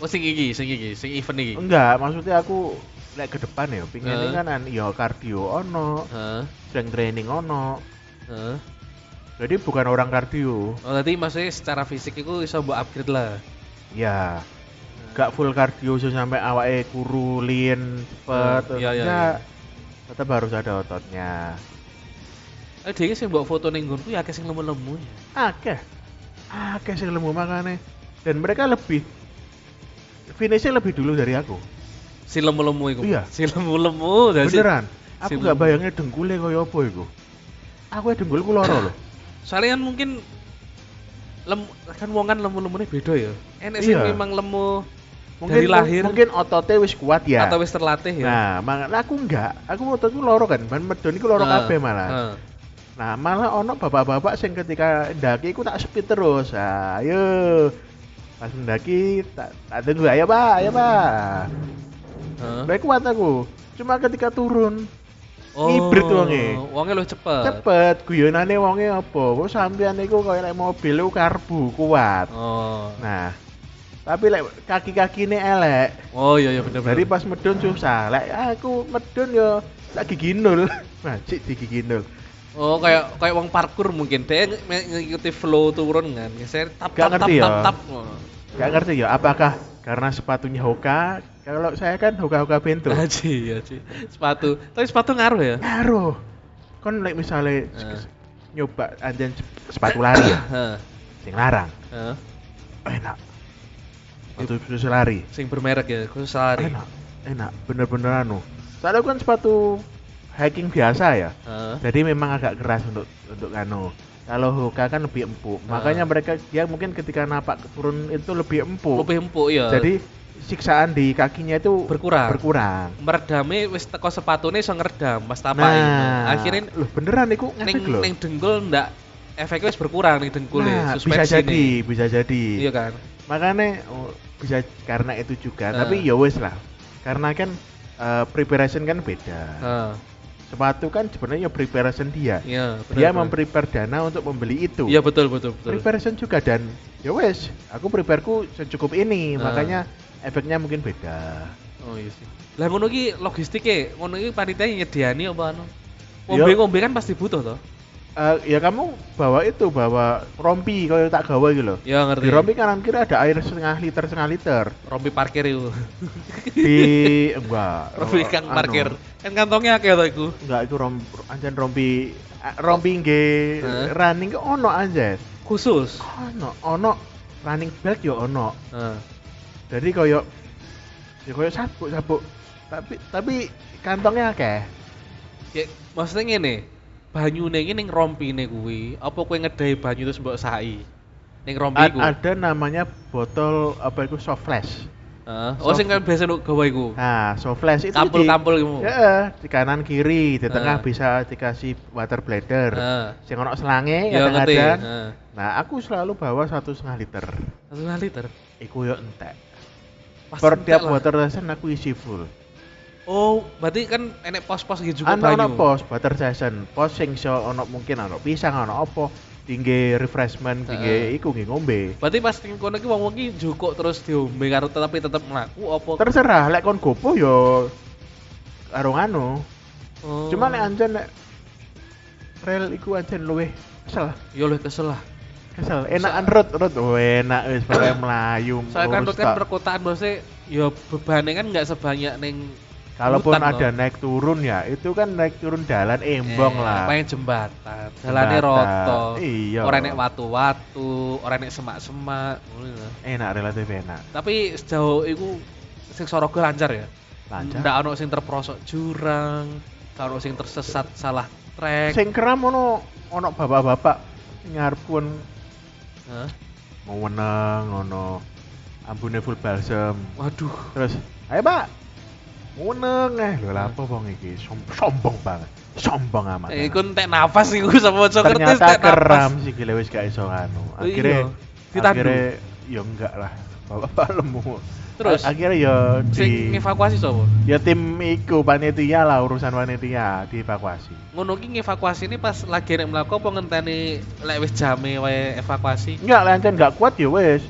Oh sing iki, sing iki, sing event iki. enggak maksudnya aku lek ke depan ya pingin Heeh. kan an- ya cardio ono. Heeh. strength training ono. Heeh. jadi bukan orang cardio Oh, tadi maksudnya secara fisik itu bisa mbok upgrade lah. ya. Gak full cardio so sampai awake kuru lean cepet Hmm, iya, iya, enggak tetap harus ada ototnya. Eh dia sing mbok foto ning nggonku ya sing lemu-lemu ya. akeh. Akeh sing lemu makane. Dan mereka lebih finishnya lebih dulu dari aku Si lemu-lemu iku. Iya. Si lemu-lemu beneran aku si gak lemu. bayangnya dengkulnya kaya apa iku aku ya dengkulku loro loh Soalnya kan mungkin lem kan wong kan lemu-lemune beda ya. Enek sing Iya. memang lemu mungkin dari lahir mungkin ototnya wis kuat ya atau wis terlatih ya. nah makanya aku enggak aku ototku loro kan ban medon iku loro kabeh malah. Nah, malah ono bapak-bapak sing ketika ndaki iku tak speed terus. Ah, Ayo. Pas mendaki tak, tak tunggu ayo Pak, ayo Pak. Heeh. Baik kuat aku. Cuma ketika turun Oh, Hibrid wonge. Wonge lu cepet. cepet guyonane wonge apa? Kok sampean iku koyo nek mobil iku karbu kuat. Oh. Nah, tapi lek kaki-kakine elek. Oh iya iya bener Jadi bener. pas medun susah. Lek aku medun yo tak gigi nul. Majik di gigi nul. Oh kayak kayak wong parkur mungkin dia ng- ng- ngikuti flow turun kan. Saya tap tap tap tap tap. Gak ngerti ya, apakah karena sepatunya Hoka? Kalau saya kan Hoka-Hoka Bento. Aji, aji. Sepatu. Tapi sepatu ngaruh ya? Ngaruh. Kon like misalnya Eh. nyoba anjen sepatu lari ya, sing larang. Heeh. Enak. Sepatu khusus lari. Sing bermerek ya, khusus lari. Enak. Enak, bener-bener anu. Soalnya kan sepatu hiking biasa ya. Heeh. Jadi memang agak keras untuk untuk anu. Kalau Hoka kan lebih empuk. Ah. Makanya mereka dia mungkin ketika napak turun itu lebih empuk. Lebih empuk ya. Jadi siksaan di kakinya itu Berkurang. berkurang. meredame wis teko sepatune iso ngeredam pas tapak Nah, Akhirnya loh beneran iku ning loh. ning dengkul ndak efeknya wis berkurang ning dengkul Nah, bisa jadi, bisa jadi. Iya kan? Makanya oh, bisa karena itu juga. Nah. Tapi ya wes lah. Karena kan eh, preparation kan beda. Heeh. Sepatu kan sebenarnya preparation dia. Iya, benar. Dia benar. memprepare dana untuk membeli itu. Iya betul betul betul. Preparation juga dan ya wes, aku prepareku secukup ini, Nah. makanya efeknya mungkin beda. Oh iya sih. Lah ngono ki logistike, ngono ki panitia nyediani apa anu? Iya. Ngombe-ngombe kan pasti butuh toh. Eh, ya kamu bawa itu, bawa rompi kalau tak gawe gitu loh. Ya ngerti. Di rompi kanan kiri ada air setengah liter setengah liter. Rompi parkir itu. Di enggak. Rompi oh, kang anu, parkir. Kan kantongnya akeh to iku. Enggak itu rompi eh, rompi nggih Hah? running ke ono anjen. Khusus. Ono, ono running belt yo ono. Heeh. Jadi koyo ya koyo sabuk-sabuk. Tapi tapi kantongnya akeh. Ya, maksudnya ngene. Banyune iki ning rompine kuwi, apa kowe ngedai banyu terus mbok sai? Ning rompi A- iku. ada namanya botol apa itu soft flash. Heeh. Oh sing kan biasa nuk gawe iku. Nah, soft flash itu Kampul-kampul iku. ya, di kanan kiri, di tengah Ah. bisa dikasih water bladder. Heeh. Sing ono selange Ya ngerti. kadang-kadang. Heeh. Nah, aku selalu bawa satu setengah liter. Satu setengah liter. Iku yo entek. Pas Per tiap water aku isi full. Oh, berarti kan enek pos-pos gitu juga Ana banyu. ono pos water session, pos sing iso ono mungkin ono pisang ono apa, tinggi refreshment, tinggi Heeh. iku nggih ngombe. Berarti pas ning kono iki wong-wong iki jukuk terus diombe karo tapi tetep mlaku apa? Terserah lek kon gopo yo karo anu. Oh. Cuma nek anjen nek rel iku anjen luwih kesel. yo luwih kesel lah. Kesel, enakan road road oh, enak wis pokoke melayu. Soalnya kan road kan perkotaan bosnya ya bebannya kan nggak sebanyak ning Kalaupun hutan ada loh. naik turun ya, itu kan naik turun jalan embong Eh, lah. Main jembatan, jalannya roto. Iya. Ora nek watu-watu, ora nek semak-semak. Enak relatif enak. Tapi sejauh itu sing Sorogo lancar ya. Lancar. Ndak ono sing terperosok jurang, ono sing tersesat salah trek. Sing keram ono ono bapak-bapak ngarep pun Hah? mau meneng ono ambune full balsam. Waduh. Terus, "Ayo, Pak. Ngono eh lho lha apa wong iki Som- sombong banget. Sombong amat. Eh, iku entek nafas iku maca kertas Ternyata entek keram sih gile wis gak iso anu. Akhirnya. Ditandu. akhirnya ya enggak lah. Bapak lemu. Terus? Akhirnya ya Sing di ngevakuasi sapa? ya tim iku panitia lah urusan panitia dievakuasi. Ngono ki ngevakuasi ini pas lagi nek mlaku apa ngenteni lek wis jame wae evakuasi. Enggak lancen enggak kuat ya wes.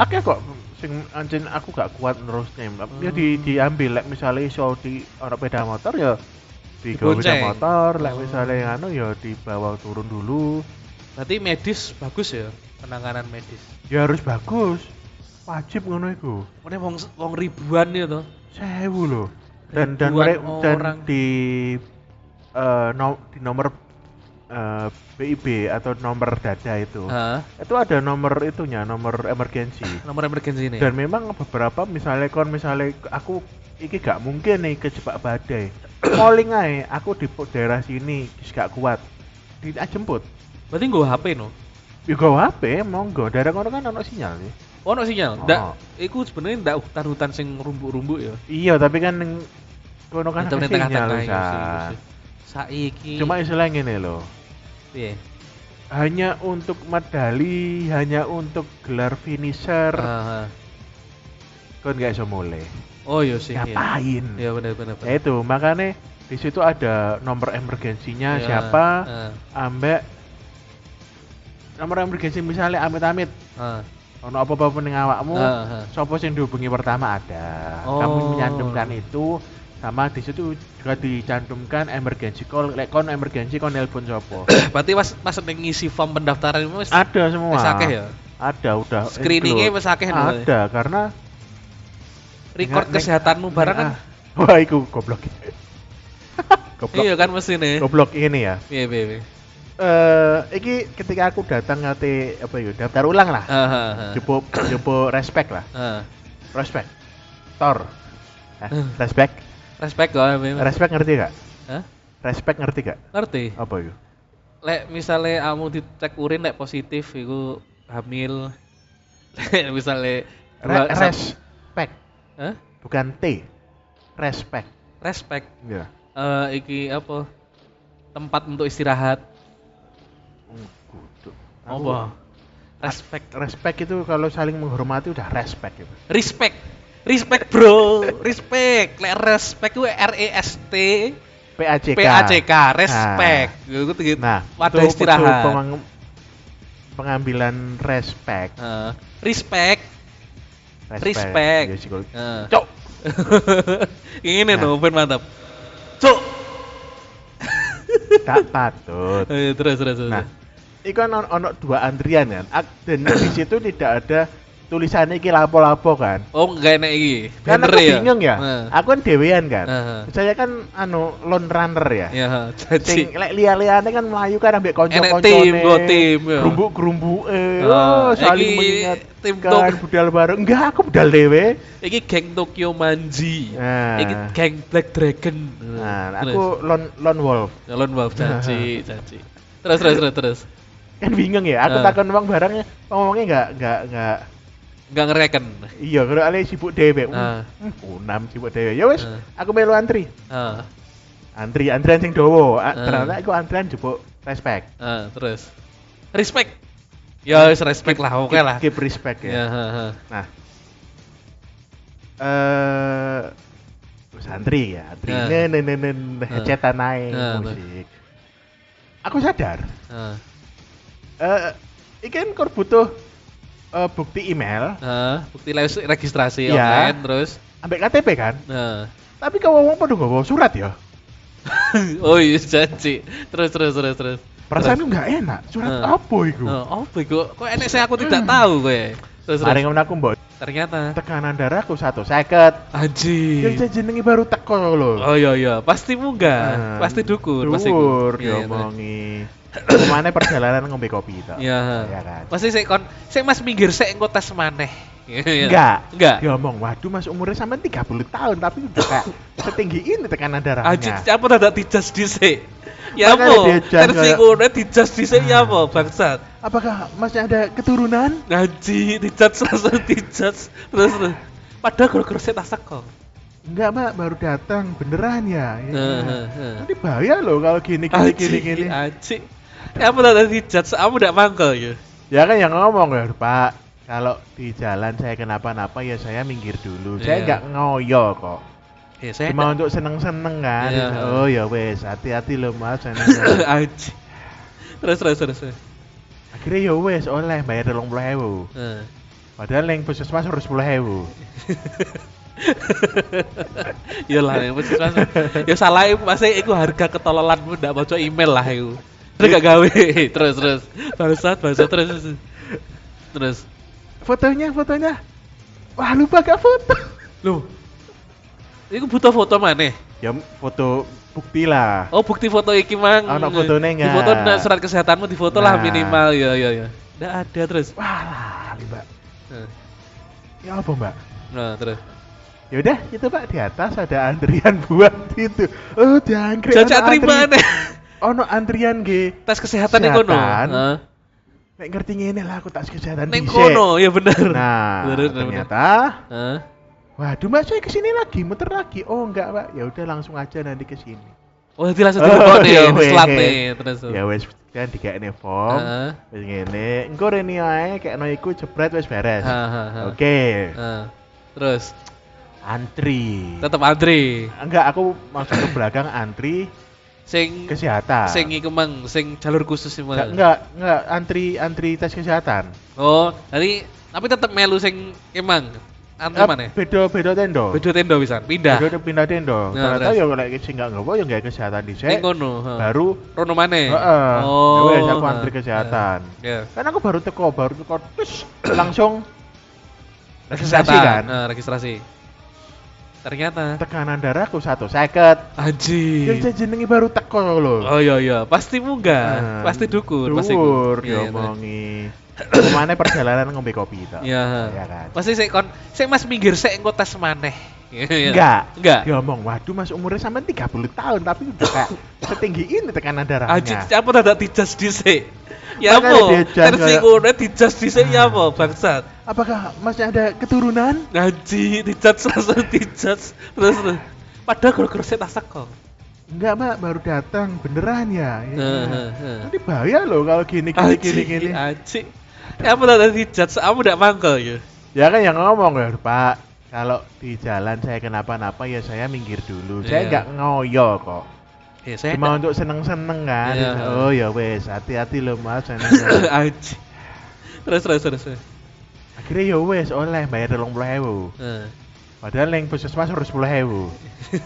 Akeh kok sing ancen aku gak kuat nerusnya. Ya di Hmm. diambil lek misalnya iso di ono sepeda motor ya di sepeda Dibonceng. motor, lek Oh. misalnya yang anu ya dibawa turun dulu. Berarti medis bagus ya penanganan medis. Ya harus bagus. Wajib ngono iku. Mana wong wong ribuan ya toh. Sewu loh. Dan dan mereka dan orang. di eh, no- di nomor eh, BIB atau nomor dada itu. Hah? Itu ada nomor itunya, nomor emergency. Nomor emergency ini. Dan memang beberapa misalnya kon misalnya aku iki gak mungkin nih kejebak badai. Calling ae, aku di daerah sini gak kuat. Dijemput. Berarti nggo HP no. Ya go HP, monggo. Daerah kono kan ono sinyal nih. Ono sinyal. Oh. Ndak, iku sebenarnya ndak hutan-hutan sing rumbuk-rumbuk ya. Iya, tapi kan kono kan sinyal ya, sih, sih. Saiki. Cuma istilah ngene loh. Piye? Hanya untuk medali, hanya untuk gelar finisher, Ah, ah. kon gak iso mulai. Oh iya sih. iya. Ngapain? Iya benar benar. Ya itu, makanya di situ ada nomor emergensinya Iya, siapa, ah, ambek nomor emergensi misalnya amit-amit ah, ono apa-apa ning awakmu, ah, ah. sopo sing dihubungi pertama ada. Oh. Kamu menyantumkan itu sama di situ juga dicantumkan emergency call, lek kon emergency kon nelpon sopo. Berarti pas pas ngisi form pendaftaran itu ada semua. akeh ya. Ada udah Screeningnya wis akeh lho. Ada karena Record kesehatanmu barang kan. Ah, Wah, iku goblok. goblok. Iya kan mesti nih. Goblok ini ya. Iya, iya, iya. Eh, iki ketika aku datang ngate apa ya daftar ulang lah. Ah, ah, ah. Cukup cukup respect lah. Ah. Respect. Tor. Eh, Hmm. respect. Respect kok memang. Respect ngerti gak? Hah? Respect ngerti gak? Ngerti? Apa itu? Lek misalnya kamu dicek urin lek positif iku hamil. Lek misalnya Re- respect, Hah? bukan T. Respect. Respect. Ya. Eh iki apa? Tempat untuk istirahat. Kudu. Apa? Respect. Respect itu kalau saling menghormati udah respect itu. Respect. Respect, Bro. Respect. Lek respect ku R E S T. P A C K. Respect. Iku tuh gitu. Nah, wadah itu istirahat. pemang- pengambilan respect. Eh, respect. Respect. Respect. Ya, psikologi. Eh. Cok. Ini Nah. ben mantap. Cuk. Tak patut. Eh, terus terus terus. Nah, itu kan ono, dua antrian kan. Dan di situ tidak ada tulisannya iki lapo-lapo kan. oh enggak enak iki. Kan aku ya? bingung ya. Nah. Aku kan dewean kan. Heeh. Saya kan anu lone runner ya. Ya, Sing jadi lek liya-liyane kan melayu kan ambek kanca-kancane. tim, go tim, ya. Grumbuk-grumbuke. Ah, Oh, saling mengingat tim kan budal bareng. Enggak, aku budal dewe. iki geng Tokyo Manji. Nah. Iki geng Black Dragon. Nah, Terus. aku lone lone wolf. Nyalon Wolf janji, janji. Terus terus terus terus. Kan bingung ya. Aku Ah. takon uang barangnya, ngomongnya enggak enggak enggak Enggak ngereken. Iya, kalau ale sibuk dhewe. Ah. Hmm, unam sibuk dhewe. Ya wis, Ah. aku melu antri. Ah, Antri, antrian sing dawa. Ah. Ah, Ternyata aku antrian jebuk respect. ah, terus. Respect. Ya, wis respect lah, oke Keep- lah. Keep respect Ya, ya. ha, ha. Nah. Eh wis antri ya, antri. Ah. Nen nen nen nen headsetan ae Ah, musik. Aku sadar, Ah, eh iki kan kor butuh eh, bukti email ah, bukti registrasi Iya. online terus. ambek KTP kan. Nah. Tapi kalau wong padha nggawa surat ya. oh iya janji. Terus terus terus terus. Perasaan enggak enak. Surat Ah. apa iku? Oh, apa iku? Kok enek saya aku tidak tahu kowe. Terus. Mari ngono aku mbok Ternyata tekanan darahku satu seket. anjir. Yang jenengi baru teko lho. Oh iya iya, pasti munggah, Ah, pasti dukur, pasti Dukur Iya, iya, diomongi. Ke mana perjalanan ngombe kopi itu? Iya. Ya kan. Pasti sik kon sik Mas minggir sik engko tes maneh. Iya. Enggak. Enggak. Diomong, waduh Mas umurnya sampai 30 tahun tapi udah kayak setinggi ini tekanan darahnya. Anjir, apa dadak dijas dhisik? Ya apa? kayak- ngono dijas dhisik ya apa, bangsat? Apakah Masnya ada keturunan? Anjir, dijas langsung dijas. Terus terus. Padahal gara-gara saya tak seko. Enggak, Mbak, baru datang. Beneran ya? Ya. Heeh. Nanti bahaya loh kalau gini gini gini gini. Aci. Kamu tak tadi judge, kamu tidak mangkel ya. Ya kan yang ngomong ya, Pak. Kalau di jalan saya kenapa-napa ya saya minggir dulu. Saya Iya. nggak ngoyo kok. Ya saya Cuma untuk seneng-seneng kan. Iya. Oh ya wes, hati-hati loh Mas. Seneng. Terus terus terus. Akhirnya ya wes oleh bayar telung puluh ewu. Heeh. Padahal yang puskesmas harus sepuluh ewu. Ya lah, yang mesti mas. Ya salah masa iku harga ketololanmu ndak baca email lah iku. Terus gak gawe. Terus terus. Bangsat, bangsat terus. terus. Fotonya, fotonya. Wah lupa gak foto. Loh. Iku butuh foto mana? Ya foto bukti lah. Oh, bukti foto iki mang. Ono fotone Di nggak? foto nah, surat kesehatanmu di foto lah Nah. minimal ya ya ya. Nggak ada terus. Wah, Mbak. Nah, Ya apa Mbak? Nah, terus. Ya udah, itu Pak di atas ada antrian buat itu. Oh, jangkrik. Jajak ono terima antri- nih. Ono antrian G. Tes kesehatan ning kono. Nek ngerti ngene lah aku tak kesehatan dhisik. kono, ya bener. Nah, Bener, bener, ternyata Heeh. waduh Mas saya ke sini lagi, muter lagi. Oh enggak Pak, ya udah langsung aja nanti ke sini. Oh, jadi langsung Oh, di nih, selat nih, terus. Ya wes kan dikekne form. Heeh. Wis ngene, engko rene ae kekno iku jebret wis beres. Oke, Heeh. Terus antri. tetap antri. Enggak, aku masuk ke belakang antri Sing kesehatan. sing iku mang, sing jalur khusus sih enggak, mang. enggak, enggak antri antri tes kesehatan. Oh, jadi tapi tetap melu sing emang antri mana? Beda beda tendo. Beda tenda bisa pindah. Beda pindah tendo. Nah, Ternyata ya lek sing enggak ngopo ya enggak kesehatan dhisik. kono, ha. Baru rono maneh. Heeh. Oh. Ya wes, aku antri ha. kesehatan. Ya. Kan aku baru teko, baru teko terus langsung registrasi Kesehatan. kan. Nah, registrasi. Ternyata Tekanan darahku satu seket. anjing. Yang jenengi baru teko lho. Oh iya iya, pasti munggah, Nah, pasti dukur, pasti Dukur Iya, iya, diomongi. Ke mana perjalanan ngombe kopi to. Iya. Ya kan. Pasti sik kon sik Mas minggir sik engko tes maneh. Iya. Enggak. Enggak. Diomong, waduh mas umurnya sampai 30 tahun tapi udah kayak setinggi ini tekanan darahnya. Aji apa dadak dijas dhisik? Ya apa? Versi ngono dijas dhisik ya apa bangsat? Apakah masnya ada keturunan? Ngaji dijas langsung dijas terus terus. Padahal gara-gara saya tasak kok. Enggak mbak, baru datang. Beneran ya? Ya. Heeh, heeh. Nanti bahaya loh kalau gini gini Aji, gini gini. Aji. Ya apa dadak dijas? Kamu ndak mangkel ya? Ya kan yang ngomong ya Pak. Kalau di jalan saya kenapa-napa ya saya minggir dulu. Saya Iya. nggak ngoyo kok. Ya saya Cuma untuk seneng-seneng kan. Iya. Oh ya wes, hati-hati loh mas. Terus terus terus. Akhirnya ya wes oleh bayar telung puluh ewu. Heeh. Padahal yang puskesmas harus sepuluh ewu.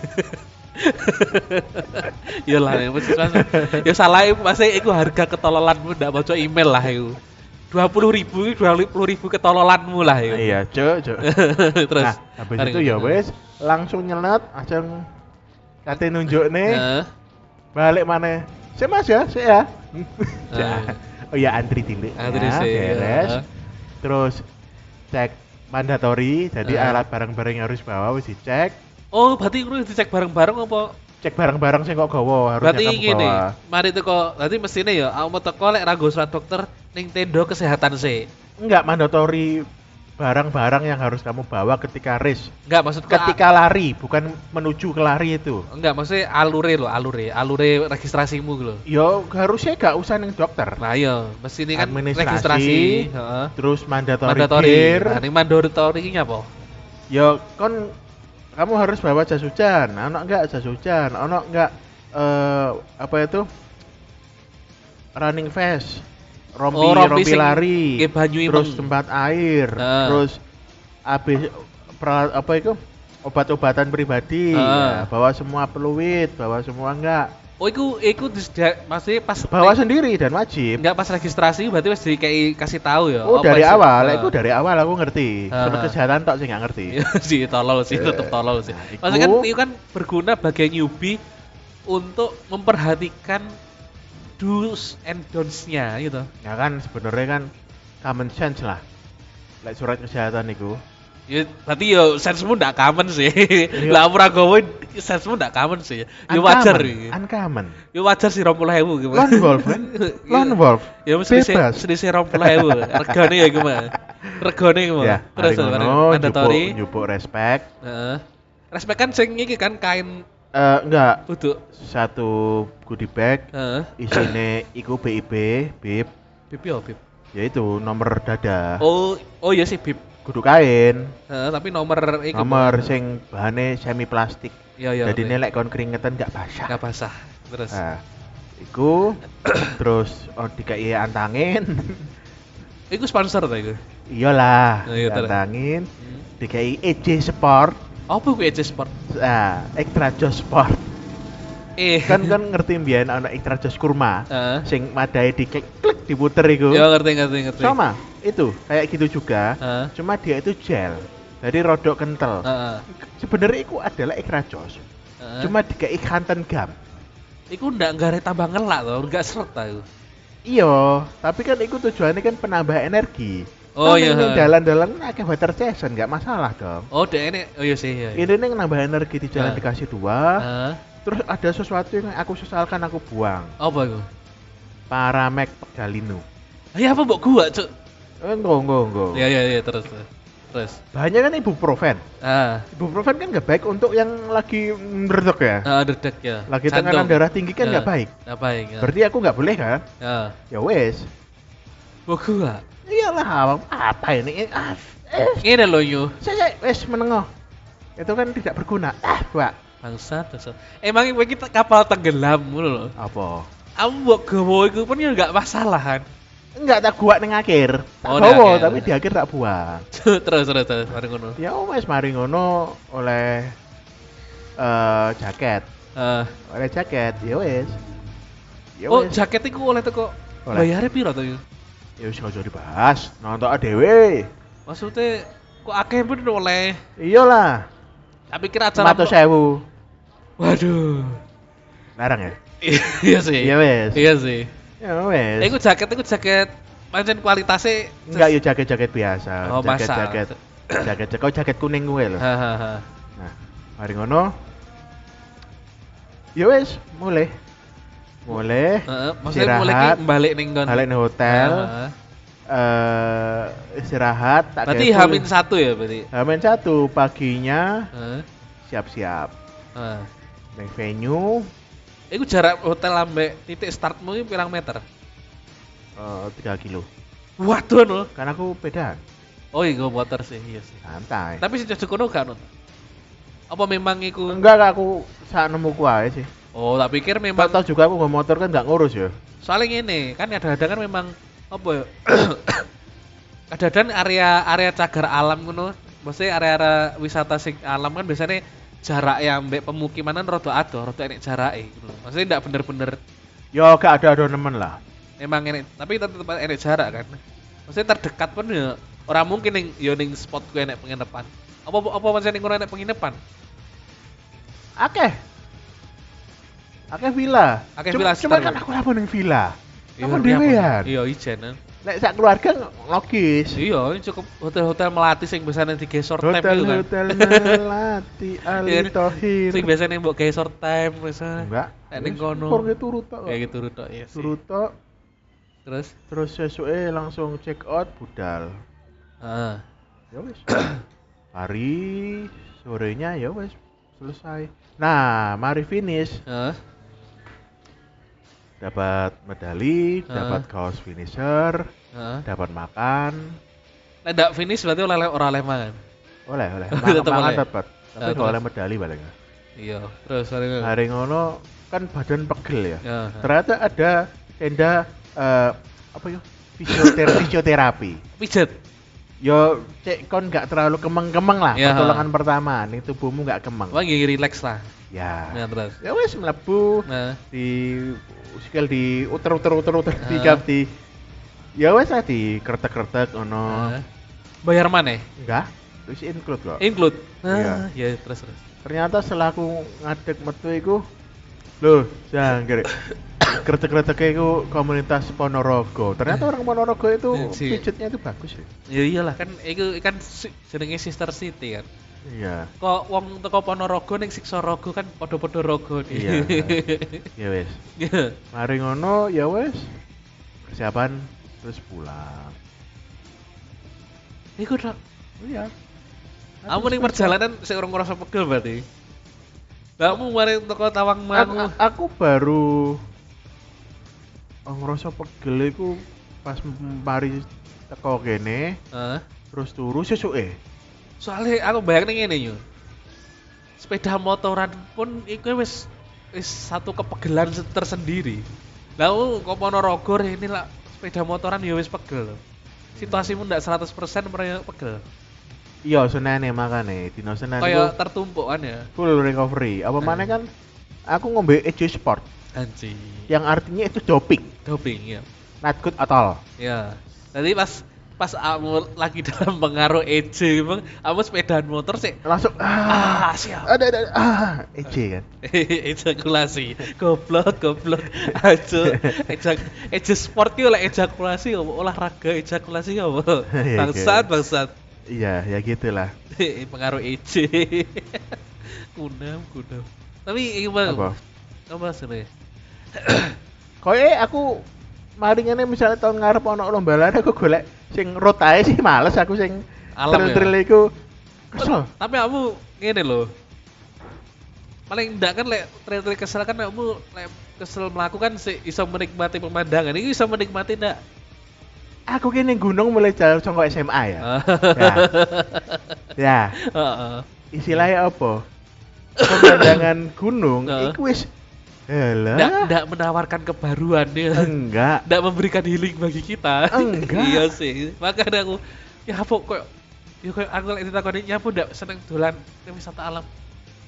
ya lah yang mesti mas. Ya salah masa iku harga ketololanmu ndak baca email lah iku. Dua puluh ribu, dua puluh ribu ketololanmu lah iku. Iya, cok, cok. Terus. Nah, habis itu ya wes langsung nyelet, langsung kate nunjuk nih, balik mana? Saya mas ya, saya. Ah. oh ya antri dulu. Antri ya, sih, beres. ya. Terus cek mandatori, jadi alat barang-barang yang harus bawa wis dicek. Oh, berarti kudu dicek bareng-bareng apa? Cek barang-barang sing kok gawa harusnya Berarti kamu gini, bawa. mari teko, berarti mestine ya aku mau teko lek ra nggo surat dokter ning tenda kesehatan sih. Enggak mandatori barang-barang yang harus kamu bawa ketika race. Enggak maksudku Ketika lari, bukan menuju ke lari itu. enggak maksudnya alure lo, alure, alure registrasimu lho. Yo harusnya gak usah neng dokter. Nah iya, mesti ini kan registrasi, heeh. Terus mandatory, Mandatori. gear. Nah, ini mandatori ini apa? Yo kon kamu harus bawa jas hujan. Ono enggak jas hujan? Ono enggak eh apa itu? Running vest. Rompi, Oh, rompi rompi, lari. terus imeng. tempat air. Heeh. Terus habis apa itu? Obat-obatan pribadi. Heeh. Ya, bawa semua peluit, bawa semua enggak. Oh, iku iku maksudnya pas Bawa sendiri dan wajib. enggak pas registrasi berarti wis dikei kasih tahu ya. Oh apa dari awal, itu dari awal aku ngerti. Surat kesehatan tak sih nggak ngerti. Iya sih tolol sih, Eh, tetep tolol sih. nah, iku- Maksudnya kan itu kan berguna bagi newbie untuk memperhatikan do's and don'ts-nya gitu. Ya kan sebenarnya kan common sense lah. Lek surat kesehatan itu. Ya berarti ya sensemu ndak common sih. Iya. Lah ora gawe sensemu ndak common sih. Ya wajar iki. Uncommon. Ya wajar sih 20.000 gimana. Lone wolf? Lone wolf. Ya mesti selisih 20.000. Regane ya gimana? Regane gimana? Ya, Terus mandatori. njupuk respect. Heeh. Respect kan sing iki kan kain Eh, enggak, uduk. satu goodie bag Heeh. isine iku BIP, BIP, Bib yo bib. yaitu nomor dada. Oh, oh iya sih bib. Kudu kain, Heeh, tapi nomor iki nomor sing bahane semi plastik. Iya iya. Jadi nelek kon keringetan gak basah. enggak basah. Terus. Nah, iku terus oh dikai antangin. Iku sponsor ta iku. Iyalah, Oh, iya, antangin. Hmm. Dikai EJ Sport. Apa kuwi EJ Sport? Ah, Extra Jos Sport. Eh. kan kan ngerti mbiyen ana Extra Jos kurma. Heeh. Sing madahe diklik klik diputer iku. Ya ngerti ngerti ngerti. Sama, itu kayak gitu juga. Heeh. Cuma dia itu gel. Jadi rodok kental. Heeh. Sebenarnya itu adalah Jos. Heeh. Cuma dikai kanten gam. iku ndak nggare tambah ngelak to, enggak seret iku. Iya, tapi kan itu tujuannya kan penambah energi. Oh, Kan iya. ini Dalan-dalan akeh water session nggak masalah dong. Oh, ini oh iya sih iya. iya. Ini nih nambah energi di jalan Ah. dikasih dua. Heeh. Terus ada sesuatu yang aku sesalkan aku buang. Apa iku? Paramek Galino. Ya apa mbok gua, Cuk? Eh, enggak, enggak, enggak. Ya ya ya terus. terus. Bahannya kan ibuprofen. Ah, Ibuprofen kan nggak baik untuk yang lagi meredok ya. ah dedek ya. Lagi Jantung. tekanan darah tinggi kan nggak Ya. baik. Nggak baik. Ya. Berarti aku nggak boleh kan? Ya. Ya wes. Mbok gua. Iyalah apa, apa ini? Ah, eh, Ini lho yo. saya wes menengok. Itu kan tidak berguna. Ah, Pak. Bangsat, bangsat. Emang iki kita kapal tenggelam ngono lho. Apa? Aku mbok gawa iku pun ya enggak masalah kan. Enggak tak buat ning akhir. Tak Oh, bawa, akhir. tapi di akhir tak buang. terus terus terus mari ngono. Ya wes mari ngono oleh eh jaket. Ah. Oleh jaket, ya wes. Ya oh, jaket iku oleh teko bayarnya piro to yo? Ya wis aja dibahas. Nonton dhewe. Maksudnya kok akeh pun oleh. Iyalah. Tapi kira acara Seratus sewu. Waduh. Larang ya? iya sih. Iya wes. Iya sih. Ya wes. Iku jaket iku jaket pancen kualitasnya Enggak ya jaket-jaket biasa. Oh, masa. jaket-jaket. Jaket kau jaket kuning gue loh. Nah, mari ngono. Ya wes, mulai. Mulai. Heeh, maksudnya mulai ki balik ning. Balik ning hotel. Heeh. eh istirahat tak Berarti. Hamin satu ya berarti. Hamin satu paginya siap-siap Heeh. neng venue Iku jarak hotel ambek titik startmu ini pirang meter? eh, 3 kilo Waduh no. karena aku pedaan Oh iya motor sih, iya sih. santai Tapi si cocok kono gak Nut? Apa memang iku? enggak aku saat nemu kuai sih Oh, tak pikir memang Tahu juga aku nggak motor kan nggak ngurus ya soalnya ini kan kadang-kadang kan memang apa ya? kadang-kadang area area cagar alam ngono, maksudnya area-area wisata sing alam kan biasanya jarak yang mbek pemukiman kan rada adoh, rada enek jarake gitu. Maksudnya ndak bener-bener ya gak ada ada nemen lah emang enek, tapi tetep enek jarak kan. Maksudnya terdekat pun ya orang mungkin ning yo ning spot gue enek penginapan. Apa apa maksudnya ning enek penginapan? akeh akeh villa Akeh Cuma- villa seter. kan aku lapor neng villa Aku ngerti apa? dewean. Iya, ijen. kan. nek sak keluarga logis Iya, ini cukup hotel-hotel melati sing biasanya di short time hotel itu kan. hotel melati Iya, ali tohir Sing biasanya mbok gawe short time misalnya. enggak Nek ning Wis, kono. kurang turu tok Kayak gitu rutok ya turu tok Terus terus sesuai langsung check out budal heeh. ya wes hari sorenya ya wes selesai nah mari finish Heeh. Dapat medali Ah. dapat kaos finisher Heeh. dapat makan ndak finish berarti oleh ora oleh mangan. oleh oleh makan oleh. dapat tapi nggak oleh medali paling Iya, terus hari ini. hari ngono kan badan pegel ya Ya. ternyata ada tenda eh, apa ya fisioterapi fisioterapi Pijet. Yo cek kon nggak terlalu kemeng-kemeng lah Ya. pertolongan pertama nih tubuhmu nggak kemeng gini relax lah. ya Nah, terus. ya wes melebu Nah, di skill di uter uter uter uter Ah. di gap di ya wes lah di kertek kertek ono nah. Bayar mana? enggak terus include kok Include. Iya. Ah, ya terus terus. ternyata setelah aku ngadek metu iku loh jangkrik kertek iku komunitas Ponorogo ternyata orang Ponorogo itu Iya sih. pijitnya itu bagus ya Ya iyalah kan iku kan jenenge sister city kan. iya Kok wong teko Ponorogo ning Siksorogo kan padha-padha rogo nih. Iya. ya wes Iya. mari ngono ya wes persiapan terus pulang Iku tok. iya Kamu ning perjalanan sik urung ngerasa pegel berarti. Kamu mari teko Tawang aku, Mangu. aku baru ngerasa pegel iku pas mari teko kene Heeh. terus turu sesuke Soalnya aku bayangin ngene yo. Sepeda motoran pun iku wis wis satu kepegelan se- tersendiri. Lah aku kok Ponorogo ini lah sepeda motoran ya wis pegel. Situasimu ndak 100% mereka pegel. iya senene makane dino senen Kayak iku tertumpuk kan ya. full recovery apa Eh. mana kan aku ngombe EJ Sport Anjing. yang artinya itu doping. Doping ya. not good at all. Ya. Tadi pas pas kamu lagi dalam pengaruh EJ, emang kamu sepedaan motor sih. Langsung ah, ah siap. ada ada ah EJ kan? Ejakulasi. Goblok goblok. Aja ejak eja sport ki oleh ejakulasi olahraga ejakulasi apa? Iya, bangsat iya. bangsat iya ya gitulah. Pengaruh EJ kunam kunam tapi ini apa? Apa sih koe aku mari ngene misalnya tahun ngarep ono lomba lari aku golek sing road ae sih males aku sing Alam ya? iku. Kesel. Tapi kamu gini loh paling enggak kan lek trail-trail kesel kan kamu lek kesel melakukan sih iso menikmati pemandangan. Ini bisa menikmati enggak aku kene gunung mulai jauh saka SMA ya. Ya. Ya. Heeh. istilahnya apa? Pemandangan gunung iku wis Nggak, menawarkan kebaruan ya. enggak Nggak memberikan healing bagi kita. Enggak. iya sih. Makanya aku ya apa kok ya kok aku lagi ditakoni nyapu ndak seneng dolan ke wisata alam.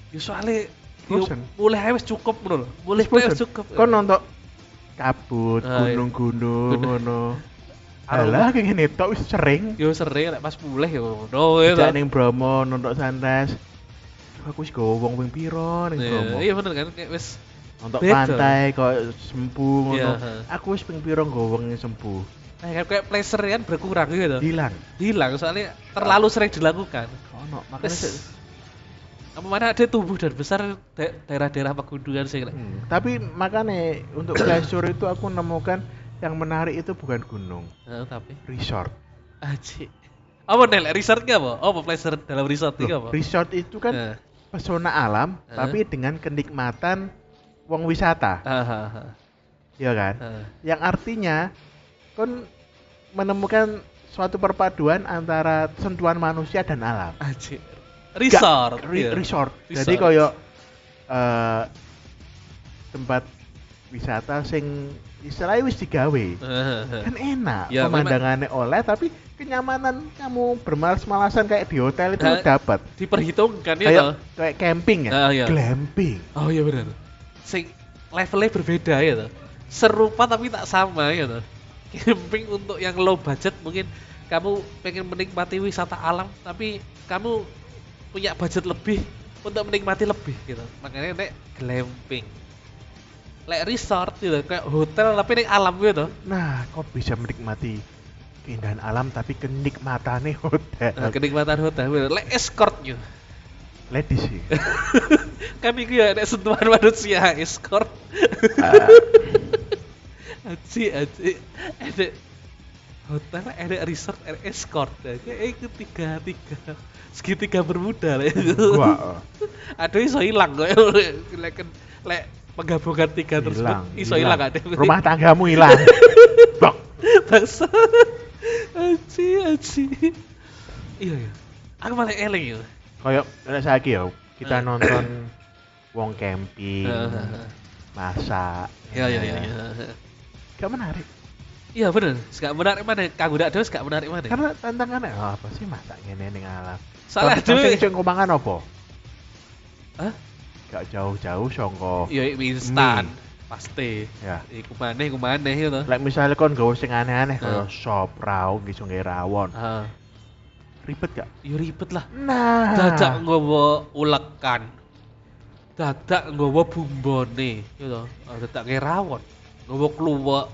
Ya soalnya yo, mulai wis cukup ngono lho. Mulai Wis cukup. kon nonton kabut Ah, iya. gunung-gunung Gunung. ngono. Alah kayak gini tok wis sering Yo sering lek pas mulai ya ngono ya. Tidak toh. ning Bromo nonton sunrise. Aku wis gowo wong ping ning Iya, Bromo. Iya bener kan kayak wis Nonton beda. pantai kok sempu ngono. Heeh. Aku wis ping piro gowo wong sempu. kayak kayak pleasure kan berkurang gitu. Hilang. Hilang soalnya terlalu sering dilakukan. Ono makanya Terus apa mana ada tumbuh dan besar da- daerah-daerah pegunungan sih. Hmm, Tapi makanya untuk pleasure itu aku nemukan yang menarik itu bukan gunung, Nah, tapi resort. Aji. Apa nih? Resortnya apa? Apa pleasure dalam resort itu apa? resort itu kan Eh, pesona alam Eh. tapi dengan kenikmatan wong wisata, ah, ah, ah, ya kan? Yang artinya kon menemukan suatu perpaduan antara sentuhan manusia dan alam. Aji. Resort. Re- iya. resort. Resort. Jadi koyo eh, tempat wisata sing istilahnya wis digawe. Kan enak, Ya, pemandangannya oleh tapi kenyamanan kamu bermalas-malasan kayak di hotel itu Nah, dapat. Diperhitungkan ya Kayak camping ya. Ah, iya. Glamping. Oh iya benar. Sing levelnya berbeda ya toh. Serupa tapi tak sama ya toh. Camping untuk yang low budget mungkin kamu pengen menikmati wisata alam tapi kamu punya budget lebih untuk menikmati lebih gitu. Makanya nek glamping. Lek resort gitu kayak hotel tapi nek alam gitu. Nah, kok bisa menikmati keindahan alam tapi kenikmatannya hotel. Nah, kenikmatan hotel. Lek escort yo. Ladies sih. kan itu ya nek sentuhan manusia escort. Aji, aji. Ada hotel, ada resort, ada escort. Nah, Kayak itu tiga, tiga. Segitiga bermuda lah. gua Aduh iso hilang kok. Lek lek penggabungan tiga tersebut iso hilang ada. Rumah tanggamu hilang. Bok. bangsa. Aji, aji. Iya ya. Aku malah eling ya. Kayak nek saiki ya, kita Eh. nonton wong camping, Heeh. masak. Iya, iya, iya. ya. iya. Gak menarik. Iya bener, gak menarik mana? Kanggo dak deus gak menarik mana? Karena tantangannya oh, apa sih masak ngene ning alam. Salah dhewe. sing sing kumangan apa? Hah? Gak jauh-jauh songko. Iya instan, pasti. Ya. Iku maneh, iku maneh ya to. Lek misalnya kon gawe sing aneh-aneh Heeh. kayak sop, rawon, nggawe rawon. Ah, Ribet gak? yo ribet lah. Nah. Dadak nggawa ulekan. Dadak nggawa bumbone, ya to. Ah, Dadak rawon. Nggawa kluwek.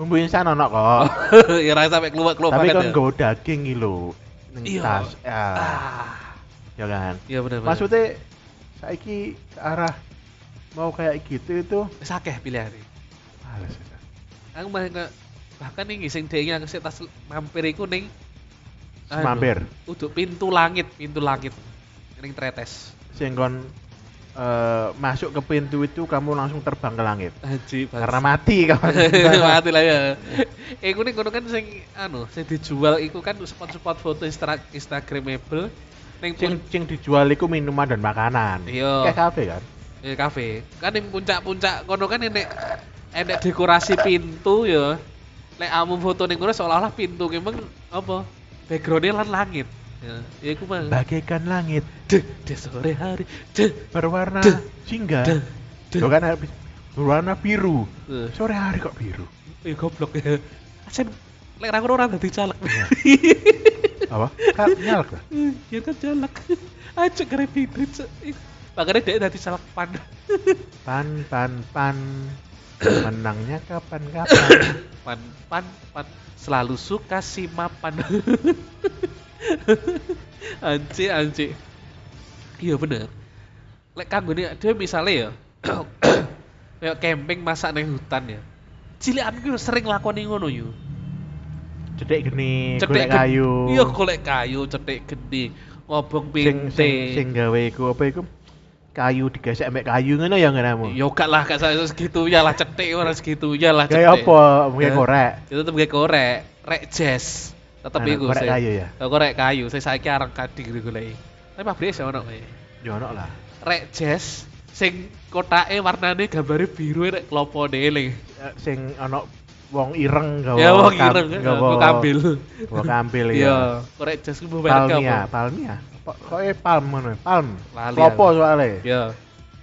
Bumbu instan ono kok. ya ra sampe kluwek-kluwek Tapi ya. nggawe daging iki lho. Ning Iya. tas. Ya. Ah, ya kan. iya bener bener. Maksudnya saiki arah mau kayak gitu itu wis akeh pilihane. males. ya. Aku malah nggak bahkan nih sing dhek aku sik tas mampir iku ning semamber. Untuk pintu langit, pintu langit. Ning tretes. Sing kon eh, masuk ke pintu itu kamu langsung terbang ke langit. Haji Karena mati kawan. mati lah ya. Eh iku ning kono kan sing anu, sing dijual iku kan spot-spot foto Instra Instagramable ning sing, sing dijual itu minuman dan makanan. Iya. Kayak kafe kan. eh, kafe. Kan ning puncak-puncak kono kan enek enek dekorasi pintu ya. Lek kamu foto ning kono seolah-olah pintu ki emang apa? Backgroundnya lan langit. Ya, ya iku mah. Bagaikan langit Deh, deh sore hari. Deh, berwarna jingga. deh, deh. Tuh kan habis berwarna biru. Eh, Sore hari kok biru. Ya goblok ya. Asen lek ra ngono ora dadi caleg. Apa? Kan nyalak lah. ya kan jalak. Aja keren hidrit. Makanya dia dadi caleg pan. Pan pan pan. Menangnya kapan-kapan. pan pan pan selalu suka si mapan. anci anci. Iya bener. Lek kanggo nih dia misalnya ya kayak camping masak nang hutan ya. Cilikan gue sering lakoni ngono yo. Cedek geni, Cetek kayu. Iya golek kayu, cetek geni, ngobong Sing sing pinte. sing gawe iku apa iku? Kayu digesek mbek kayu ngono ya ngene Ya gak lah gak saya segitu ya lah cetek ora segitu ya lah Kayak cetek. apa? Mungkin Eh, korek. Itu tetep kayak korek, rek jazz. Tetep Anak iku korek kayu ya? Korek kayu, saya saiki arang kadik goleki. Tapi pabrike ono kowe. Ya ono lah. Rek jazz sing kotake warnane gambare biru rek klopone eling. Eh, Sing ono wong ireng gawa Ya wong ireng gawa aku kambil. gawa kambil Iya, ya. korek jazz ku merek Palmia, apa? Palmia. Kok kok e palm ngono, palm. Lali Klopo soalnya. Ya.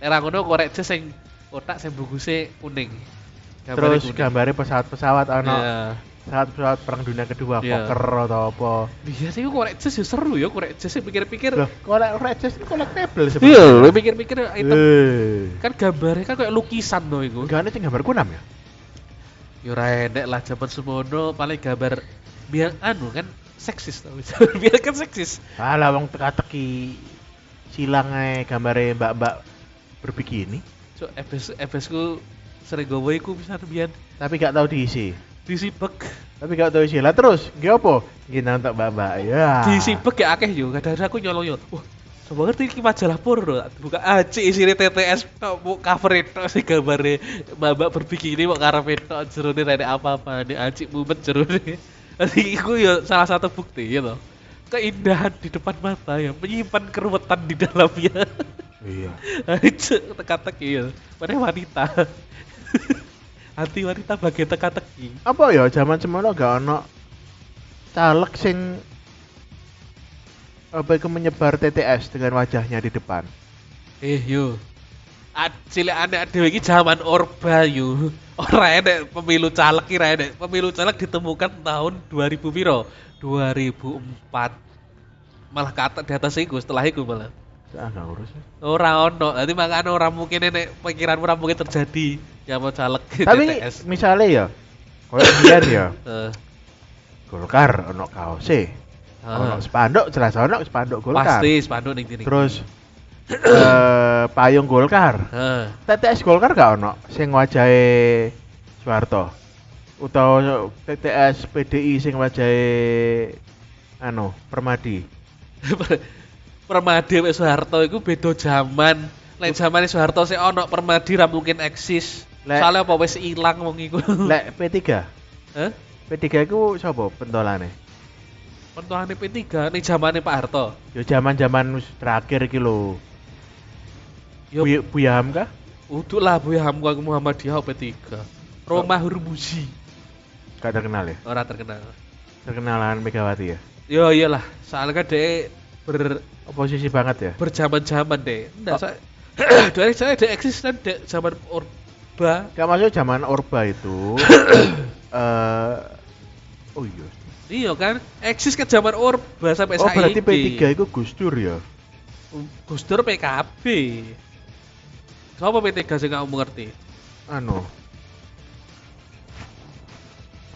Era ngono korek jazz sing kotak sing bungkusnya kuning. Terus kuning. pesawat-pesawat ono Iya. pesawat-pesawat perang dunia kedua, Iya. Fokker atau apa. Iya sih korek jazz ya seru ya korek jazz sih pikir-pikir. Loh, kolek Regis itu collectible Iya, sebenarnya. lu pikir-pikir item Eh. kan gambarnya kan kayak lukisan loh itu. Ada sing gambar kunam ya? Ya ora enek lah zaman semono paling gambar biar anu kan seksis tau biar kan seksis. Alah wong teka-teki silang ae gambare mbak-mbak berbikini, So FS FS ku sering gowo iku bisa biar tapi gak tahu diisi. disibek. Tapi gak tahu isi. Lah terus, nggih apa? Nggih nonton mbak-mbak. Ya. Disibek ya akeh yo. Kadang-kadang aku nyolong yo. Wah, coba ngerti iki majalah porno. Buka aci isine TTS mau cover itu sih gambare mbak berbikini mau karepe tok jerone rene apa-apa nih aci mumet jerone. Jadi iku yo salah satu bukti gitu. Keindahan di depan mata ya, menyimpan keruwetan di dalamnya. Iya. Aja teka-teki ya. Padahal wanita. Hati wanita bagian teka-teki. Apa ya zaman semono gak ono caleg sing apa itu menyebar TTS dengan wajahnya di depan. Eh yo. Cilik anak dhewe iki zaman Orba yo. Ora enek pemilu caleg ki ora enek. Pemilu caleg ditemukan tahun 2000 piro? 2004. Malah kata di atas iku setelah iku malah. Ah, gak urus. Ora ono. Dadi makane ora mungkin enek pikiran ora mungkin terjadi zaman caleg Tapi TTS. misalnya ya, kalau biar ya, Eh, Golkar ono kaose, ono ah. spanduk jelas ono spanduk Golkar. Pasti spanduk ning. Terus eh payung Golkar. Heeh. TTS Golkar gak ono sing wajahe Soeharto. Utawa TTS PDI sing wajahe anu Permadi. Permadi mek Soeharto iku beda zaman. Lain zamane Soeharto sik ono Permadi ra mungkin eksis. Soalnya apa wis ilang wong iku. Lek P3, Hah? P3 iku sapa pentolane? Pentuane P3 ning zamane Pak Harto. Yo zaman-zaman wis terakhir iki lho. Yo Buya, Buya Hamka? uduk lah Bu Hamka Muhammadiyah P3. Roma Hurmuzi Gak terkenal ya? ora terkenal. Terkenalan Megawati ya? Yo iyalah, soalnya kan dia ber Oposisi banget ya? berjaman-jaman deh. Nggak, saya dari saya dia eksis kan dek zaman Orba. Gak masuk zaman Orba itu. eh oh iya. Iya kan, eksis kan zaman Orba sampai Oh saiki. berarti P3 itu Gus Dur ya? Gus Dur PKB. Siapa P3 sih nggak mengerti? Anu,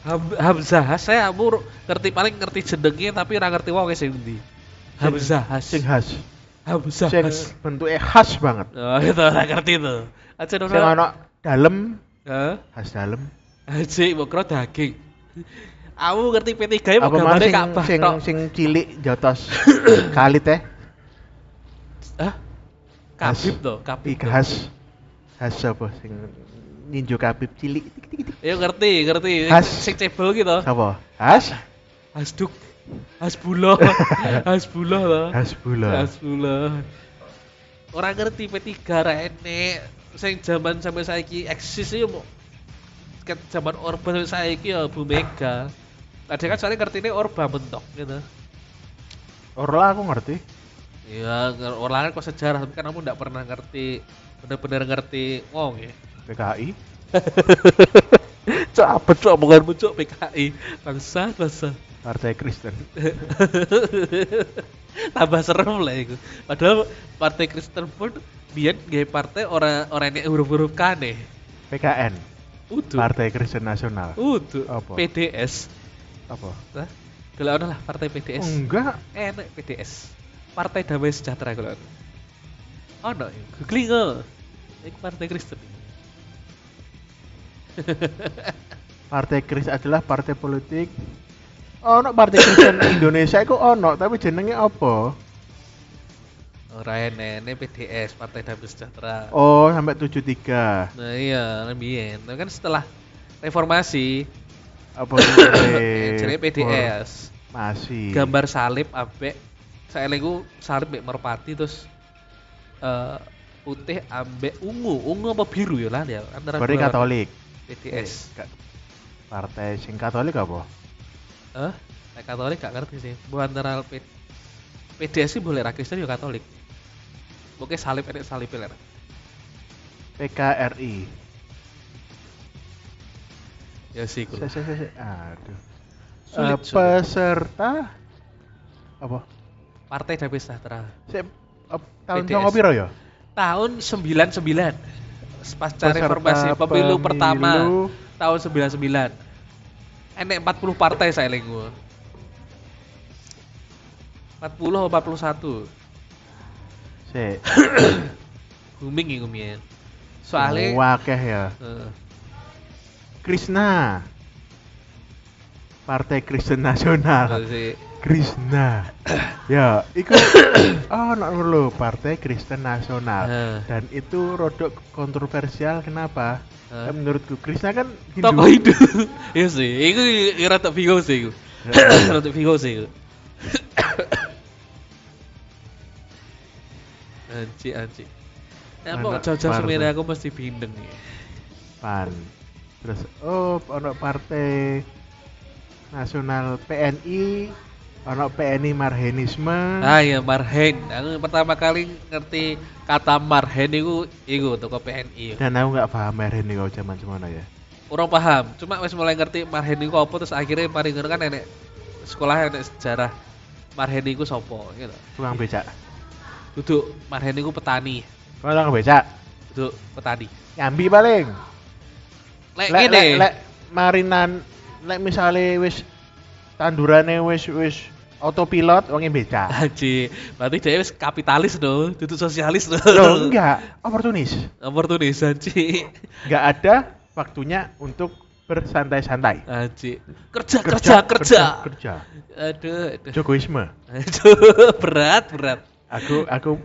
Ham- Hamzah, saya amur ngerti paling ngerti jenengnya tapi ora ngerti wong sing ndi. Hamzah, sing khas. Hamzah. Sing bentuknya khas banget. Oh, itu ora ngerti itu. Aja Sing ono dalem, Hah? khas dalem. Aji mau kira daging. Aku ngerti P3 ya mau gambarnya sing Ka'bah sing tok. sing cilik jotos kali teh? Hah? Kabib toh, kabib. Khas khas apa sing ninjo kabib cilik. Ya ngerti, ngerti. Has. Sing cebol gitu. Sapa? Has? Hasduk. Hasbullah. Hasbullah toh. Hasbullah. Hasbullah. Orang ngerti P3 ra enek. Sing zaman sampai saiki eksis ya mau ket zaman Orba sampai saiki ya Bu Mega. Kadang kan soalnya ngerti ini Orba mentok gitu. Orla aku ngerti. Iya, orang kok sejarah, tapi kan kamu nggak pernah ngerti, bener-bener ngerti wong ya. PKI. Cok apa cok omonganmu cok PKI bangsa bangsa. Partai Kristen. Tambah serem lah itu. Padahal Partai Kristen pun biar gay partai orang orang yang huruf-huruf kane. PKN. Udah. Partai Kristen Nasional. Udah. Apa? PDS. Apa? Nah, kalau ada lah Partai PDS. Enggak. Enak PDS. Partai Damai Sejahtera. Oh no, googling oh. Itu Partai Kristen. Partai Kris adalah partai politik. Ono Partai Kristen Indonesia iku ono, tapi jenenge apa? Ora enek, ini PDS Partai Damai Sejahtera. Oh, sampai 73. Nah iya, lebih Tapi kan setelah reformasi, Apa jenenge PDS. Masih. Gambar salib ambek saya lagi salib mbek merpati terus eh putih ambek ungu, ungu apa biru ya lah ya antara warna. Katolik. Ka- Partai sing Katolik apa? Eh, nek Katolik gak ngerti sih. Bu antara P- PDS sih boleh ra Kristen ya Katolik. Oke salib enek salib lah. PKRI. Ya sih Aduh. Sulit, sulit. peserta apa? Partai Damai Sejahtera. Se, ap- tahun songo piro ya? Tahun 99 pasca Peserta reformasi pemilu, pertama pemilu. tahun 99 enek 40 partai saya linggu 40 atau 41 Se, booming iku mien soalnya wakeh ya. eh, Krishna. Partai Kristen Nasional. sih, Krishna. ya, iku oh lho Partai Kristen Nasional. Dan itu rodok kontroversial kenapa? Eh, menurutku Krishna kan tokoh Hindu. Hindu iya sih itu rada bingung sih iku rada bingung sih iku anci anci Nah, Anak jauh-jauh aku mesti bindeng ya. Pan. Terus oh ono partai nasional PNI, ono PNI Marhenisme. Ah iya Marhen. Aku pertama kali ngerti kata Marhen itu iku toko PNI. Dan aku nggak paham Marhen kalau zaman semono ya. Orang paham. Cuma wis mulai ngerti Marhen itu apa terus akhirnya ngono kan enek sekolah enek sejarah Marhen itu sopo gitu. Tukang becak. Duduk Marhen itu petani. Kau tukang becak? Duduk petani. Nyambi paling. Lek ngene. lek lek marinan lek misale wis tandurane wis wis autopilot wonge becak. Haji, berarti dia wis kapitalis no, duduk sosialis no. Loh, enggak, oportunis. Oportunis Haji. Enggak ada waktunya untuk bersantai-santai. Haji. Kerja kerja kerja. kerja. Aduh, aduh. Jokowisme. Aduh, berat berat. Aku aku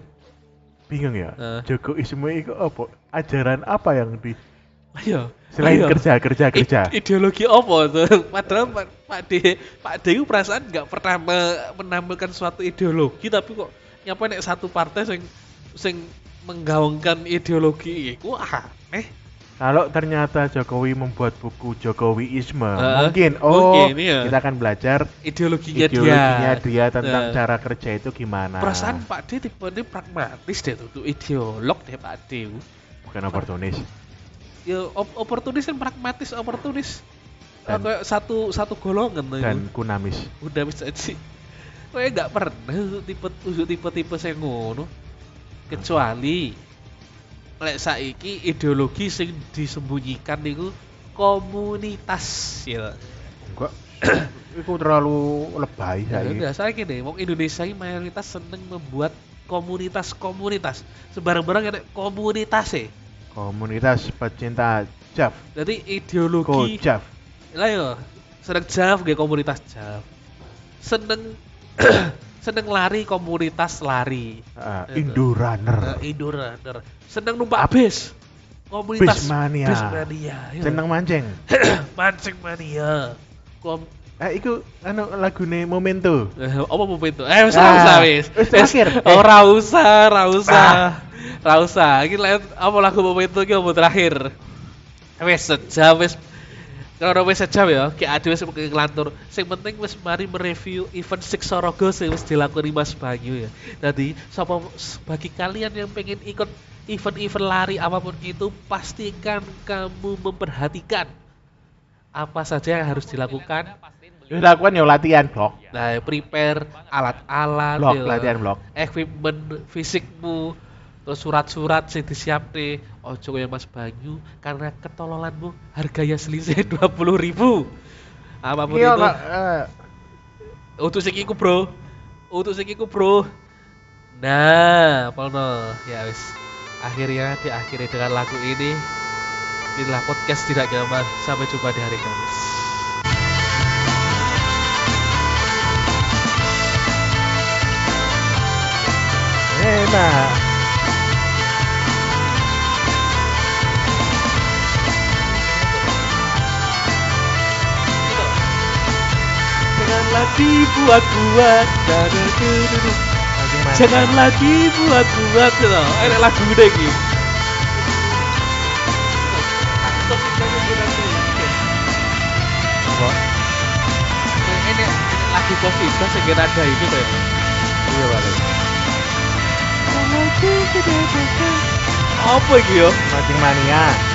bingung ya. Eh. Jokowisme itu apa? Ajaran apa yang di Ayo. selain ayo. kerja kerja kerja? I- ideologi apa tuh? Padahal Pak Pak D, Pak D itu perasaan nggak pernah me- menampilkan suatu ideologi tapi kok nyapa nek satu partai sing sing menggaungkan ideologi iku aneh. Kalau ternyata Jokowi membuat buku Jokowiisme, Eh, mungkin oh mungkin, iya. kita akan belajar Ideologinya, ideologinya dia. dia tentang Eh. cara kerja itu gimana. Perasaan Pak D tipe ini pragmatis deh tuh ideolog deh Pak D. bukan oportunis. Ya op- oportunis kan pragmatis oportunis. Dan- Kayak satu satu golongan tuh. dan kunamis. udah bisa sih Kayak nggak pernah tipe tuh tipe-tipe saya ngono kecuali lek saiki ideologi sing disembunyikan niku komunitas ya. Enggak, itu terlalu lebay Ya saya. udah saya gini, wong Indonesia ini mayoritas seneng membuat komunitas-komunitas. Sebarang-barang ada komunitas e. Komunitas pecinta Jav, Jadi ideologi Kojaf. lah yo seneng jam nggih komunitas jam seneng seneng lari komunitas lari Ah, Itu. Indo Runner. uh, indoor runner seneng numpak bis komunitas Bismania. Bismania ya. Seneng mancing. mancing mania Kom Eh, iku anu lagune Momento. Eh, apa itu? Eh, wis Ah, ora usah wis. wis terakhir. Wis, Ora usah, ora usah. Ah. Ora usah. Iki lihat apa lagu itu iki apa terakhir. Wis sejam wis kalau wis sejam ya, ki ade wis ngelantur. Sing penting wis mari mereview event Six Sorogo sing wis dilakoni Mas Banyu ya. Jadi sapa bagi kalian yang pengen ikut event-event lari apa pun itu pastikan kamu memperhatikan apa saja yang harus dilakukan Wis lakukan ya latihan blok. Nah, prepare alat-alat, Blok, ya, latihan blok. equipment fisikmu, terus surat-surat sing disiapne. Ojo kaya Mas Banyu karena ketololanmu harganya selisih 20.000 ribu. Apa pun Iya, itu. Pak. Eh, Untuk sing iku, Bro. Untuk sing iku, Bro. Nah, Polno. Ya wis. Akhirnya diakhiri dengan lagu ini. Inilah podcast tidak nyaman. Sampai jumpa di hari Kamis. Enak. Janganlah dibuat-buat. Janganlah dibuat-buat loh. Ada lagu udah gitu. Ini, lagu covid kan segera ada itu kan. Iya, balik. Apa iki yo? Mancing mania.